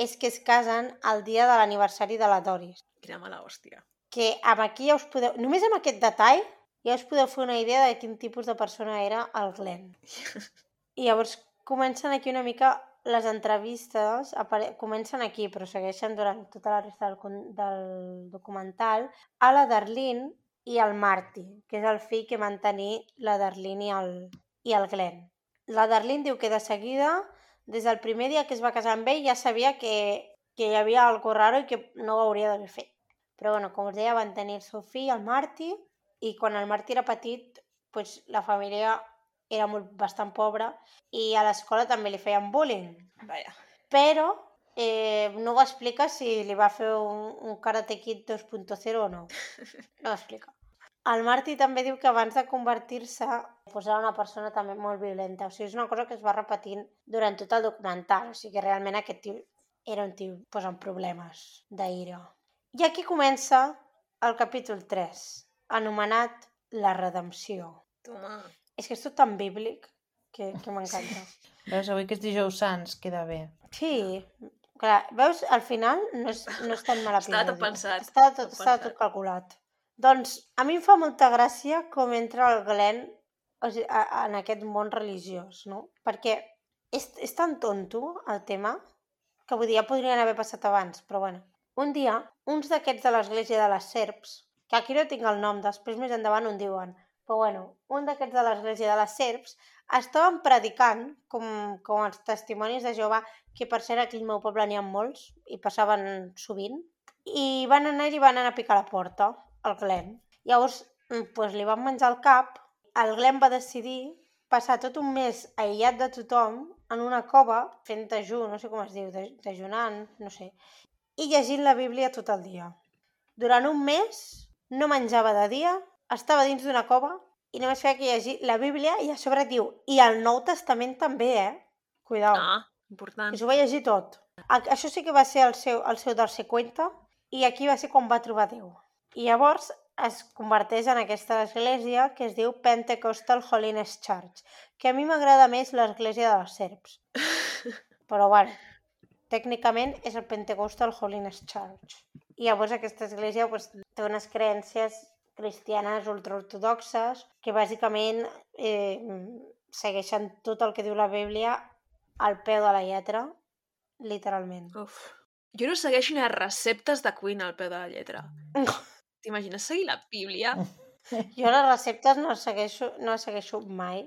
és que es casen el dia de l'aniversari de la Doris. Quina mala hòstia. Que amb aquí ja us podeu... Només amb aquest detall ja us podeu fer una idea de quin tipus de persona era el Glenn. I llavors comencen aquí una mica les entrevistes, apare... comencen aquí, però segueixen durant tota la resta del, del documental, a la Darlene i el Marty, que és el fill que van tenir la Darlene i el, i el Glenn. La Darlene diu que de seguida, des del primer dia que es va casar amb ell, ja sabia que, que hi havia algo raro i que no ho hauria d'haver fet. Però, bueno, com us deia, van tenir el seu fill, el Marty, i quan el Marty era petit, pues, la família era molt, bastant pobra i a l'escola també li feien bullying. Vaja. Però eh, no va explicar si li va fer un, un Karate Kid 2.0 o no. No ho explica. El Marty també diu que abans de convertir-se pues, era una persona també molt violenta. O sigui, és una cosa que es va repetint durant tot el documental. O sigui, que realment aquest tio era un tio pues, amb problemes d'ira. I aquí comença el capítol 3, anomenat La redempció. Toma. És que és tot tan bíblic que, que m'encanta. Veus, avui que és dijous sants, queda bé. Sí, clar, veus, al final no és, no és tan mala Estava tot pensat, Estava tot, tot estava pensat. tot calculat. Doncs a mi em fa molta gràcia com entra el Glenn o sigui, a, a, en aquest món religiós, no? Perquè és, és tan tonto el tema que vull dir, ja podrien haver passat abans, però bueno. Un dia, uns d'aquests de l'església de les serps, que aquí no tinc el nom, després més endavant ho en diuen, però bueno, un d'aquests de l'església de les serps estaven predicant, com, com els testimonis de Jehovà, que per cert aquí al meu poble n'hi ha molts i passaven sovint, i van anar i van anar a picar a la porta, al Glenn. Llavors, mm, pues, li van menjar el cap, el Glenn va decidir passar tot un mes aïllat de tothom en una cova fent dejú, no sé com es diu, de- dejunant, no sé, i llegint la Bíblia tot el dia. Durant un mes no menjava de dia, estava dins d'una cova i només feia que llegir la Bíblia i a sobre diu, i el Nou Testament també, eh? Cuidao. Ah, important. I s'ho va llegir tot. Això sí que va ser el seu, el seu tercer cuenta i aquí va ser quan va trobar Déu. I llavors es converteix en aquesta església que es diu Pentecostal Holiness Church, que a mi m'agrada més l'església de les serps. Però bueno, tècnicament és el Pentecostal Holiness Church. I llavors aquesta església pues, té unes creences cristianes ultraortodoxes que bàsicament eh, segueixen tot el que diu la Bíblia al peu de la lletra, literalment. Uf. Jo no segueixo les receptes de cuina al peu de la lletra. T'imagines seguir la Bíblia? Jo les receptes no les segueixo, no les segueixo mai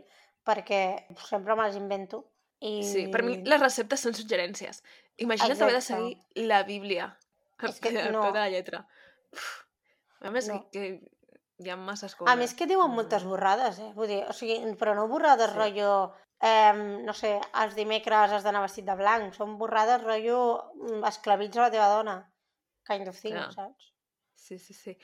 perquè sempre me les invento. I... Sí, per mi les receptes són suggerències. Imagina't haver de seguir la Bíblia És que al no. de la lletra. Uf. A més, No. que, que hi ha masses coses. A més que diuen moltes borrades, eh? Vull dir, o sigui, però no borrades Sí. rotllo, eh, no sé, els dimecres has d'anar vestit de blanc, són borrades rotllo mm, esclavitza la teva dona, kind of thing, Clar. saps? Sí, sí, sí.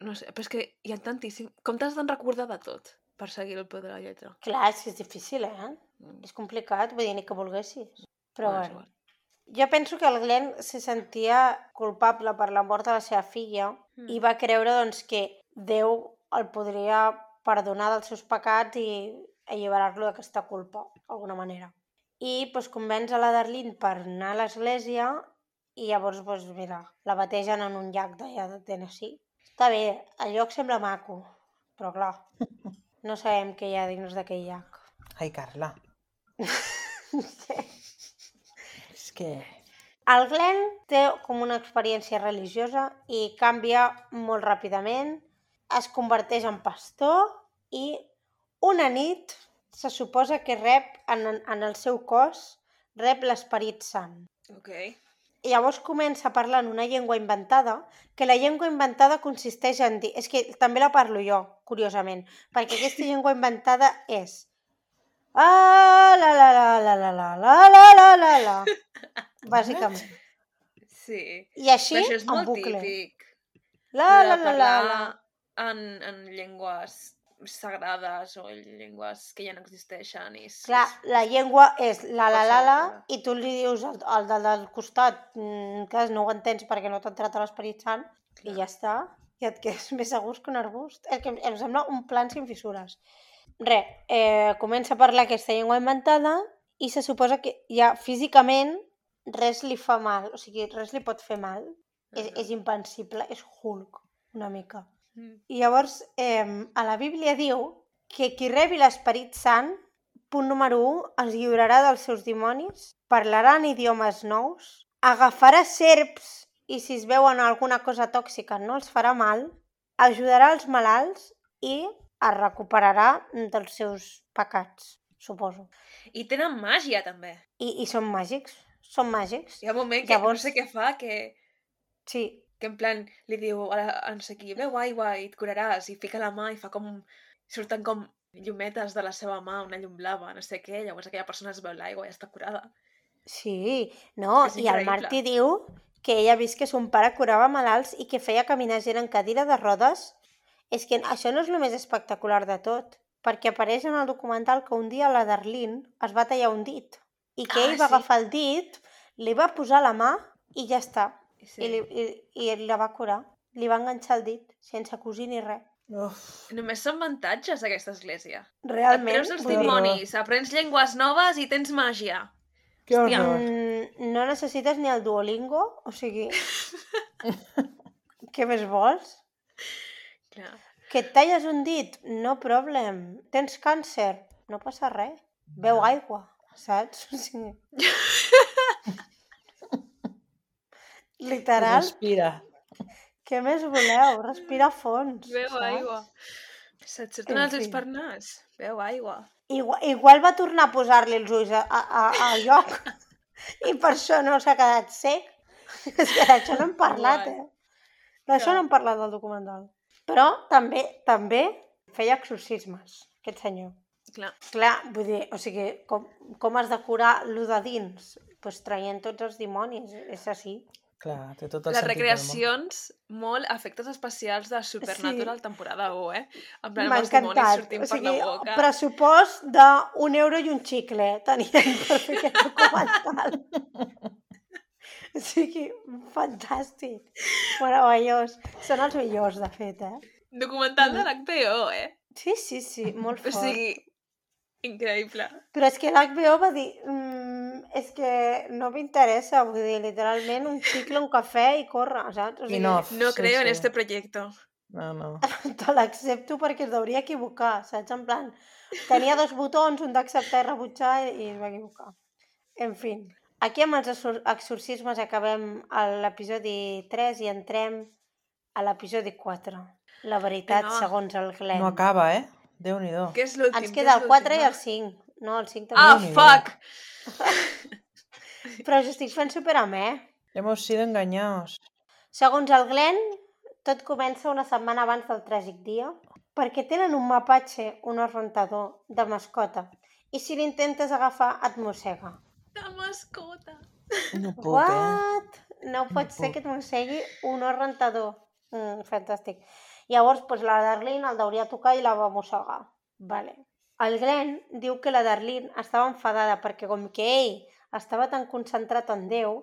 No sé, però és que hi ha tantíssim... Com t'has de recordar de tot per seguir el peu de la lletra? Clar, és que és difícil, eh? Mm. És complicat, vull dir, ni que volguessis. Però Bueno, bueno. Jo penso que el Glenn se sentia culpable per la mort de la seva filla Mm. i va creure doncs, que Déu el podria perdonar dels seus pecats i alliberar-lo d'aquesta culpa, d'alguna manera. I doncs, convenç a la Darlene per anar a l'església i llavors, doncs, mira, la bategen en un llac d'allà de Tennessee. Està bé, el lloc sembla maco, però clar, no sabem què hi ha dins d'aquell llac. Ai, Carla. És que... El Glenn té com una experiència religiosa i canvia molt ràpidament, es converteix en pastor i una nit se suposa que rep en, en el seu cos rep l'esperit sant. Ok. I llavors comença a parlar en una llengua inventada, que la llengua inventada consisteix en dir... És que també la parlo jo, curiosament, perquè aquesta llengua inventada és... Ah, la, la, la, la, la, la, la, la, la, la, la. Bàsicament. Sí. I així, Però això és molt bucle. típic. La, la, la, la, la. En, en llengües sagrades o en llengües que ja no existeixen. I Clar, la llengua és la, la, la, la, i tu li dius al, al del, del costat, mm, que no ho entens perquè no t'ha entrat a l'Esperit Sant, i ja està. I et quedes més a gust que un arbust. És que em sembla un plan sin fissures. Re, eh, comença a parlar aquesta llengua inventada i se suposa que ja físicament res li fa mal, o sigui, res li pot fer mal. És, Ahà. és impensible, és Hulk, una mica. Mm. I llavors, eh, a la Bíblia diu que qui rebi l'Esperit Sant, punt número 1, es lliurarà dels seus dimonis, parlarà en idiomes nous, agafarà serps i si es veuen alguna cosa tòxica no els farà mal, ajudarà els malalts i es recuperarà dels seus pecats, suposo. I tenen màgia, també. I, i són màgics, són màgics. Hi ha un moment que Llavors- no sé què fa, que, Sí, que en plan li diu a, a no sé qui, beu aigua i et curaràs, i fica la mà i fa com... surten com llumetes de la seva mà, una llum blava, no sé què, llavors aquella persona es beu l'aigua i està curada. sí, no, i el. Martí diu que ella ha vist que son pare curava malalts i que feia caminar gent en cadira de rodes. És que això no és el més espectacular de tot, perquè apareix en el documental que un dia la Darlene es va tallar un dit i que Ah, ell va sí. agafar el dit, li va posar la mà i ja està. Sí. I, li, i, I la va curar. Li va enganxar el dit, sense cosir ni res. Uf, Només són avantatges, aquesta església. Et Realment, treus els dimonis, aprens llengües noves i tens màgia. que Hòstia. horror. mm, no necessites ni el Duolingo, o sigui... Què més vols? Clar. Que et talles un dit? No problem. Tens càncer? No passa res. Beu aigua, saps? O sigui... Literal, Respira. què més voleu? Respira a fons. Beu saps? aigua. Se't surten En els ulls per nas. Beu aigua. Igual, igual va tornar a posar-li els ulls a, a, a, lloc i per això no s'ha quedat sec. És que d'això no hem parlat, eh? D'això no hem parlat del documental. Però també també feia exorcismes, aquest senyor. Clar. Clar, vull dir, o sigui, com, com has de curar lo de dins? Doncs pues traient tots els dimonis, és així. Clar, té tot el Les recreacions, molt efectes especials de Supernatural temporada 1, eh? En plan, els dimonis sortint O sigui, per la boca. pressupost d'un euro i un xicle tenien per fer aquest documental. O sigui, fantàstic. Meravellós. Són els millors, de fet, eh? Documental de l'HBO, eh? Sí, sí, sí, molt O fort. sigui, increïble. Però és que l'HBO va dir mm, és que no m'interessa, vull dir, literalment un xicle, un cafè i corre, saps? O I no, No sí, creo en sí. este proyecto. No, no. te l'accepto perquè es hauria equivocar, saps? En plan, tenia dos botons, un d'acceptar i rebutjar i, i es va equivocar. En fi, aquí amb els exor- exorcismes acabem a l'episodi 3 i entrem a l'episodi 4. La veritat, va. segons el Glenn. No acaba, eh? Déu-n'hi-do. Què és l'últim? Ens queda el 4 i el 5. No, el 5 també. Ah, Déu-n'hi-do. fuck! Però us estic fent super amè. Hemos sido engañados. Segons el Glenn, tot comença una setmana abans del tràgic dia perquè tenen un mapatge, un rentador, de mascota i si l'intentes agafar et mossega. La mascota. No puc, eh? What? No pot ser puc. que et mossegui un rentador. Mm, fantàstic. Llavors, doncs, la Darlene el deuria tocar i la va mossegar. Vale. El Glenn diu que la Darlene estava enfadada perquè com que ell estava tan concentrat en Déu,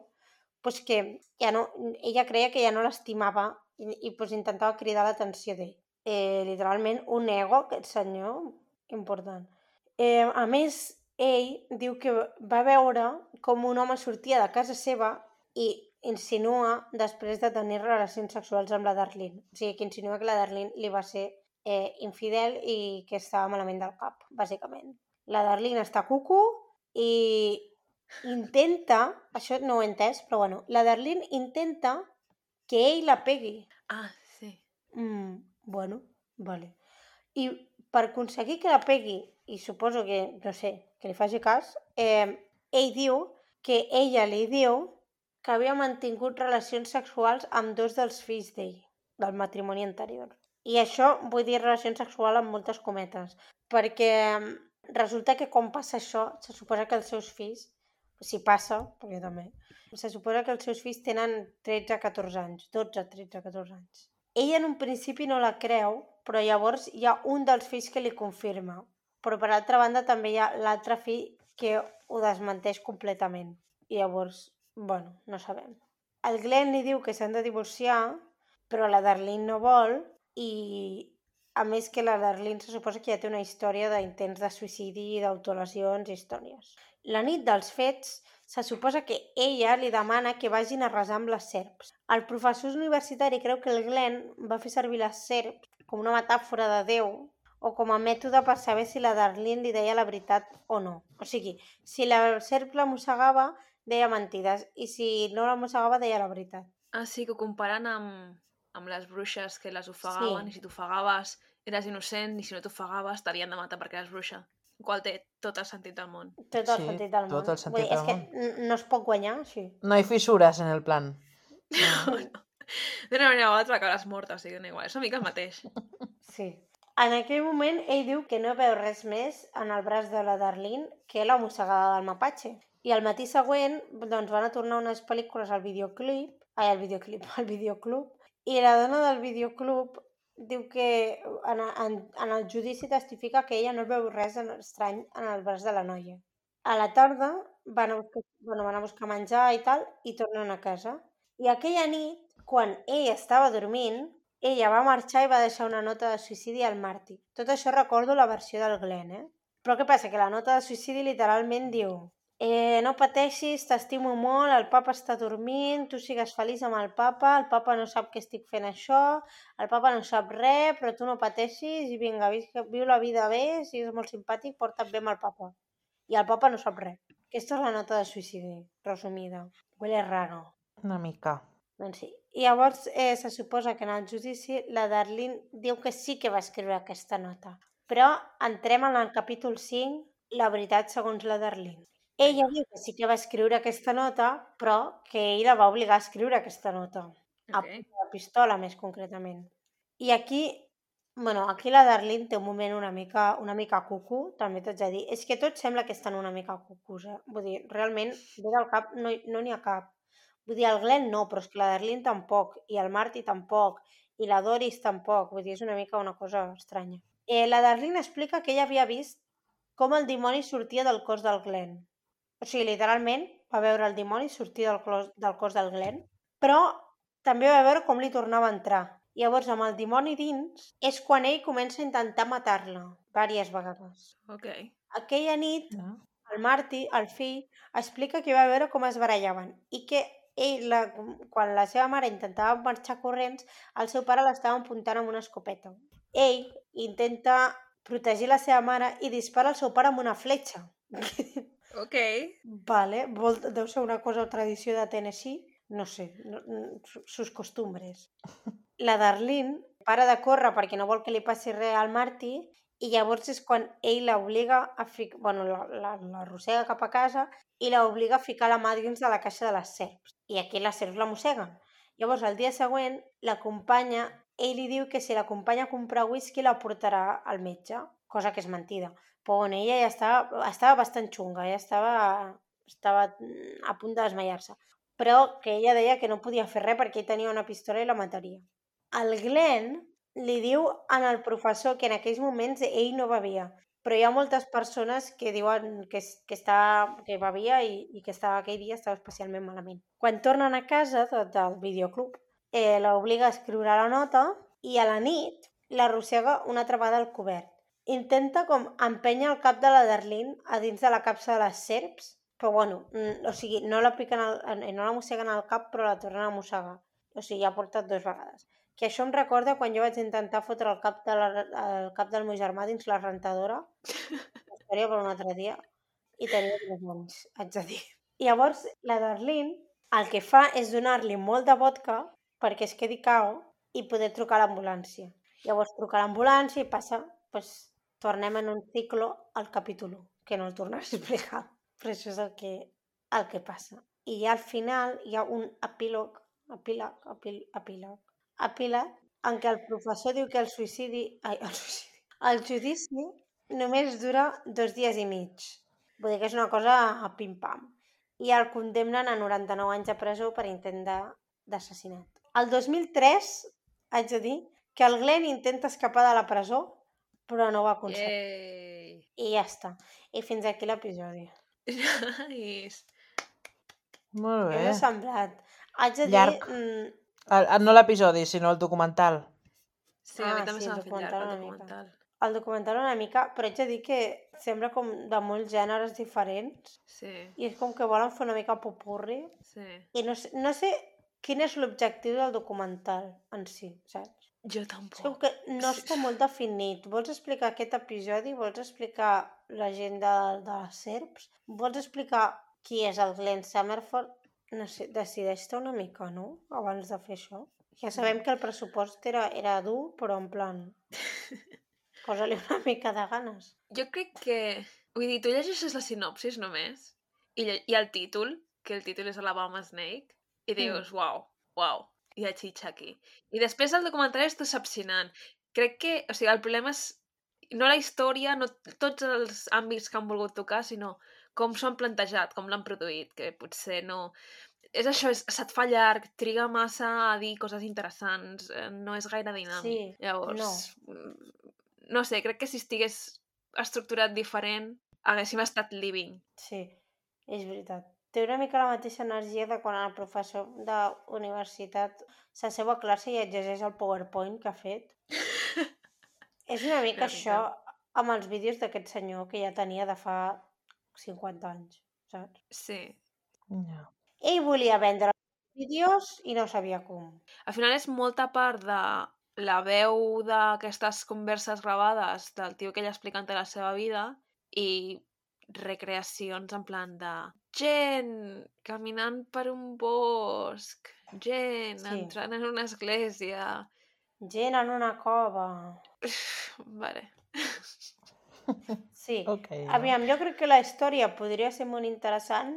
doncs que ja no, ella creia que ja no l'estimava i, i doncs intentava cridar l'atenció d'ell. Eh, literalment, un ego, aquest senyor, important. Eh, a més, ell diu que va veure com un home sortia de casa seva i insinua després de tenir relacions sexuals amb la Darlene. O sigui, que insinua que la Darlene li va ser eh, infidel i que estava malament del cap, bàsicament. La Darlene està cucu i intenta, això no ho he entès, però bueno, la Darlene intenta que ell la pegui. Ah, sí. Mm, bueno, vale. I per aconseguir que la pegui, i suposo que, no sé, que li faci cas, eh, ell diu que ella li diu que havia mantingut relacions sexuals amb dos dels fills d'ell, del matrimoni anterior. I això vull dir relacions sexuals amb moltes cometes, perquè mm, resulta que quan passa això, se suposa que els seus fills, si passa, perquè també, se suposa que els seus fills tenen 13-14 anys, 12, 13, 14 anys. Ella en un principi no la creu, però llavors hi ha un dels fills que li confirma. Però per altra banda també hi ha l'altre fill que ho desmenteix completament. I llavors, bueno, no sabem. El Glenn li diu que s'han de divorciar, però la Darlene no vol i a més que la Darlene se suposa que ja té una història d'intents de suïcidi, d'autolesions i històries. La nit dels fets, se suposa que ella li demana que vagin a resar amb les serps. El professor universitari creu que el Glenn va fer servir les serps com una metàfora de Déu o com a mètode per saber si la Darlene li deia la veritat o no. O sigui, si la serp la mossegava, deia mentides, i si no la mossegava, deia la veritat. Ah, sí, que ho comparen amb, amb les bruixes que les ofegaven, Sí. i si t'ofegaves eres innocent, i si no t'ofegaves t'havien de matar perquè eres bruixa. El qual té tot el sentit del món. Tot el Sí, sentit del món. tot el Vull sentit dir, del és que n- no es pot guanyar així. No hay fisuras en el plan. D'una manera o altra acabaràs morta, o sigui, dona igual. És una mica el mateix. Sí. En aquell moment, ell diu que no veu res més en el braç de la Darlene que la mossegada del mapatge. I al matí següent, doncs, van a tornar unes pel·lícules al videoclip, ai, al videoclip, al videoclub, i la dona del videoclub diu que en, en, en el judici testifica que ella no veu res estrany en el braç de la noia. A la tarda van a buscar, bueno, van a buscar menjar i tal i tornen a casa. I aquella nit, quan ell estava dormint, ella va marxar i va deixar una nota de suïcidi al Marty. Tot això recordo la versió del Glenn, eh? Però què passa? Que la nota de suïcidi literalment diu eh, no pateixis, t'estimo molt, el papa està dormint, tu sigues feliç amb el papa, el papa no sap que estic fent això, el papa no sap res, però tu no pateixis i vinga, viu la vida bé, sigues molt simpàtic, porta't bé amb el papa. I el papa no sap res. Aquesta és la nota de suïcidi, resumida. Huele raro. Una mica. Doncs sí. I llavors eh, se suposa que en el judici la Darlene diu que sí que va escriure aquesta nota. Però entrem en el capítol 5, la veritat segons la Darlene. Ella diu que sí que va escriure aquesta nota, però que ell la va obligar a escriure aquesta nota. A Ok. punta de pistola, més concretament. I aquí, bueno, aquí la Darlene té un moment una mica, una mica cucu, també t'haig de dir. És que tots sembla que estan una mica cucus, eh? Vull dir, realment, bé del cap no, hi- no n'hi ha cap. Vull dir, el Glenn no, però és que la Darlene tampoc, i el Marty tampoc, i la Doris tampoc. Vull dir, és una mica una cosa estranya. Eh, la Darlene explica que ella havia vist com el dimoni sortia del cos del Glenn. O sigui, literalment, va veure el dimoni sortir del cos, del cos del Glenn, però també va veure com li tornava a entrar. Llavors, amb el dimoni dins, és quan ell comença a intentar matar-la, diverses vegades. Ok. Aquella nit, No? el Marty, el fill, explica que va veure com es barallaven i que ell, la, quan la seva mare intentava marxar corrents, el seu pare l'estava apuntant amb una escopeta. Ell intenta protegir la seva mare i dispara al seu pare amb una fletxa. Ok. Vale, vol, deu ser una cosa o tradició de Tennessee, no sé, no, no, su- sus costumbres. La Darlene para de córrer perquè no vol que li passi res al Marty i llavors és quan ell l'obliga a ficar, bueno, la, la, la cap a casa i l'obliga a ficar la mà dins de la caixa de les serps. I aquí les serps la mosseguen. Llavors, el dia següent, l'acompanya, ell li diu que si l'acompanya a comprar whisky la portarà al metge, cosa que és mentida. Però bueno, ella ja estava, estava bastant xunga, ja estava, estava mm, a punt de desmaiar-se. Però que ella deia que no podia fer res perquè ell tenia una pistola i la mataria. El Glenn li diu en el professor que en aquells moments ell no bevia, però hi ha moltes persones que diuen que, que, està, que bevia i, i que estava, aquell dia estava especialment malament. Quan tornen a casa de, del videoclub, eh, l'obliga a escriure la nota i a la nit l'arrossega una altra vegada al cobert. Intenta com empènyer el cap de la Darlene a dins de la capsa de les serps, però bueno, mm, o sigui, no la piquen al, no la mosseguen al cap, però la tornen a mossegar. O sigui, ja ha portat dues vegades. Que això em recorda quan jo vaig intentar fotre el cap, de la, el cap del meu germà dins la rentadora, història per un altre dia, i tenia 3 anys, haig de dir. I llavors, la Darlene el que fa és donar-li molt de vodka perquè es quedi cao i poder trucar a l'ambulància. Llavors truca a l'ambulància i passa, doncs, tornem en un ciclo al capítol 1, que no el tornaré a explicar, però això és el que, el que passa. I ja al final hi ha un epílog, epíleg, epíl, epíleg, epíleg, en què el professor diu que el suïcidi, ai, el suïcidi, el judici només dura dos dies i mig. Vull dir que és una cosa a pim-pam. I el condemnen a 99 anys de presó per intent de- d'assassinat. El 2003, haig de dir, que el Glenn intenta escapar de la presó, però no ho va aconseguir. Yay. I ja està. I fins aquí l'episodi. Nice. Molt Què bé. us ha semblat? Haig de dir... Llarg. Mm, El, el, no l'episodi, sinó el documental. Sí, a mi Ah, també sí, el fet llarg documental el una mica. documental. el documental una mica, però haig de dir que sembla com de molts gèneres diferents Sí, i és com que volen fer una mica popurri sí. i no sé, no sé quin és l'objectiu del documental en si, saps? Jo És com tampoc. que no Sí. està molt definit. Vols explicar aquest episodi? Vols explicar la gent de, de les serps? Vols explicar qui és el Glenn Summerford? No sé, decideix-te una mica, no? Abans de fer això. Ja sabem que el pressupost era, era dur, però en plan... Posa-li una mica de ganes. Jo crec que... Vull dir, tu llegeixes la sinopsis només i, i el títol, que el títol és Alabama Snake, i dius, mm. uau, uau, hi ha xitxa aquí. I després el documentari és decepcionant. Crec que, o sigui, el problema és no la història, no tots els àmbits que han volgut tocar, sinó com s'ho han plantejat, com l'han produït, que potser no... És això, és, se't fa llarg, triga massa a dir coses interessants, eh, no és gaire dinàmic. Sí, Llavors, mm, no sé, crec que si estigués estructurat diferent, haguéssim estat living. Sí, és veritat. Té una mica la mateixa energia de quan el professor d'universitat s'asseu a classe i exerceix el PowerPoint que ha fet. és una mica Una això amb els vídeos d'aquest senyor que ja tenia de fa 50 anys, saps? Sí. Ja. Ell volia vendre vídeos i no sabia com. Al final és molta part de la veu d'aquestes converses gravades del tio que ella explicant la seva vida i recreacions en plan de gent caminant per un bosc, gent Sí. entrant en una església... Gent en una cova. Vale. Sí. Ok. Aviam, jo crec que la història podria ser molt interessant,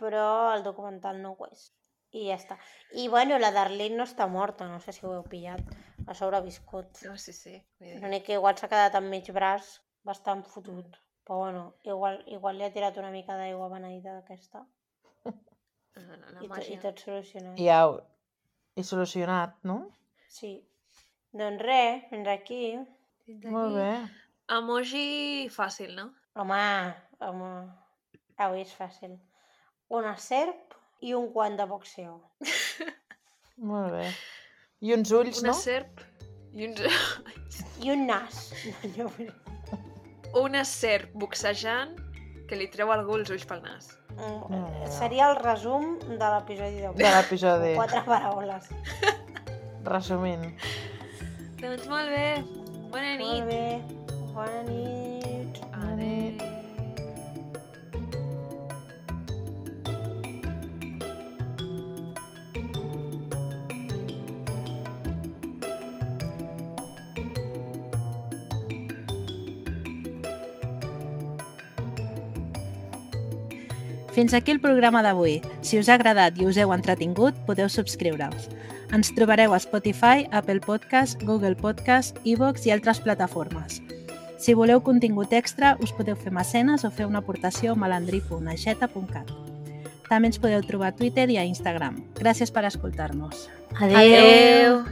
però el documental no ho és. I ja està. I bueno, la Darlene no està morta, no sé si ho heu pillat. Ha sobreviscut. No, sí, sí. Dir, L'únic que igual s'ha quedat amb mig braç bastant fotut. Però bueno, igual, igual li ha tirat una mica d'aigua beneïda d'aquesta. eh, la I, to, I tot solucionat. I au. I solucionat, no? Sí. Doncs res, fins aquí. Molt bé. Emoji fàcil, no? Home, home. Avui és fàcil. Una serp i un guant de boxeo. Molt bé. I uns ulls, Una no? serp i uns... I un nas. No, Una serp boxejant que li treu algú els ulls pel nas. Mm, no. Seria el resum de l'episodi d'avui. De l'episodi. Quatre paraules. Resumint. Doncs molt bé. Bona Molt nit. Bona nit. Adéu. Fins aquí el programa d'avui. Si us ha agradat i us heu entretingut, podeu subscriure-us. Ens trobareu a Spotify, Apple Podcast, Google Podcast, iVoox i altres plataformes. Si voleu contingut extra, us podeu fer mecenes o fer una aportació a malandri.aixeta.cat. També ens podeu trobar a Twitter i a Instagram. Gràcies per escoltar-nos. Adéu. Adéu.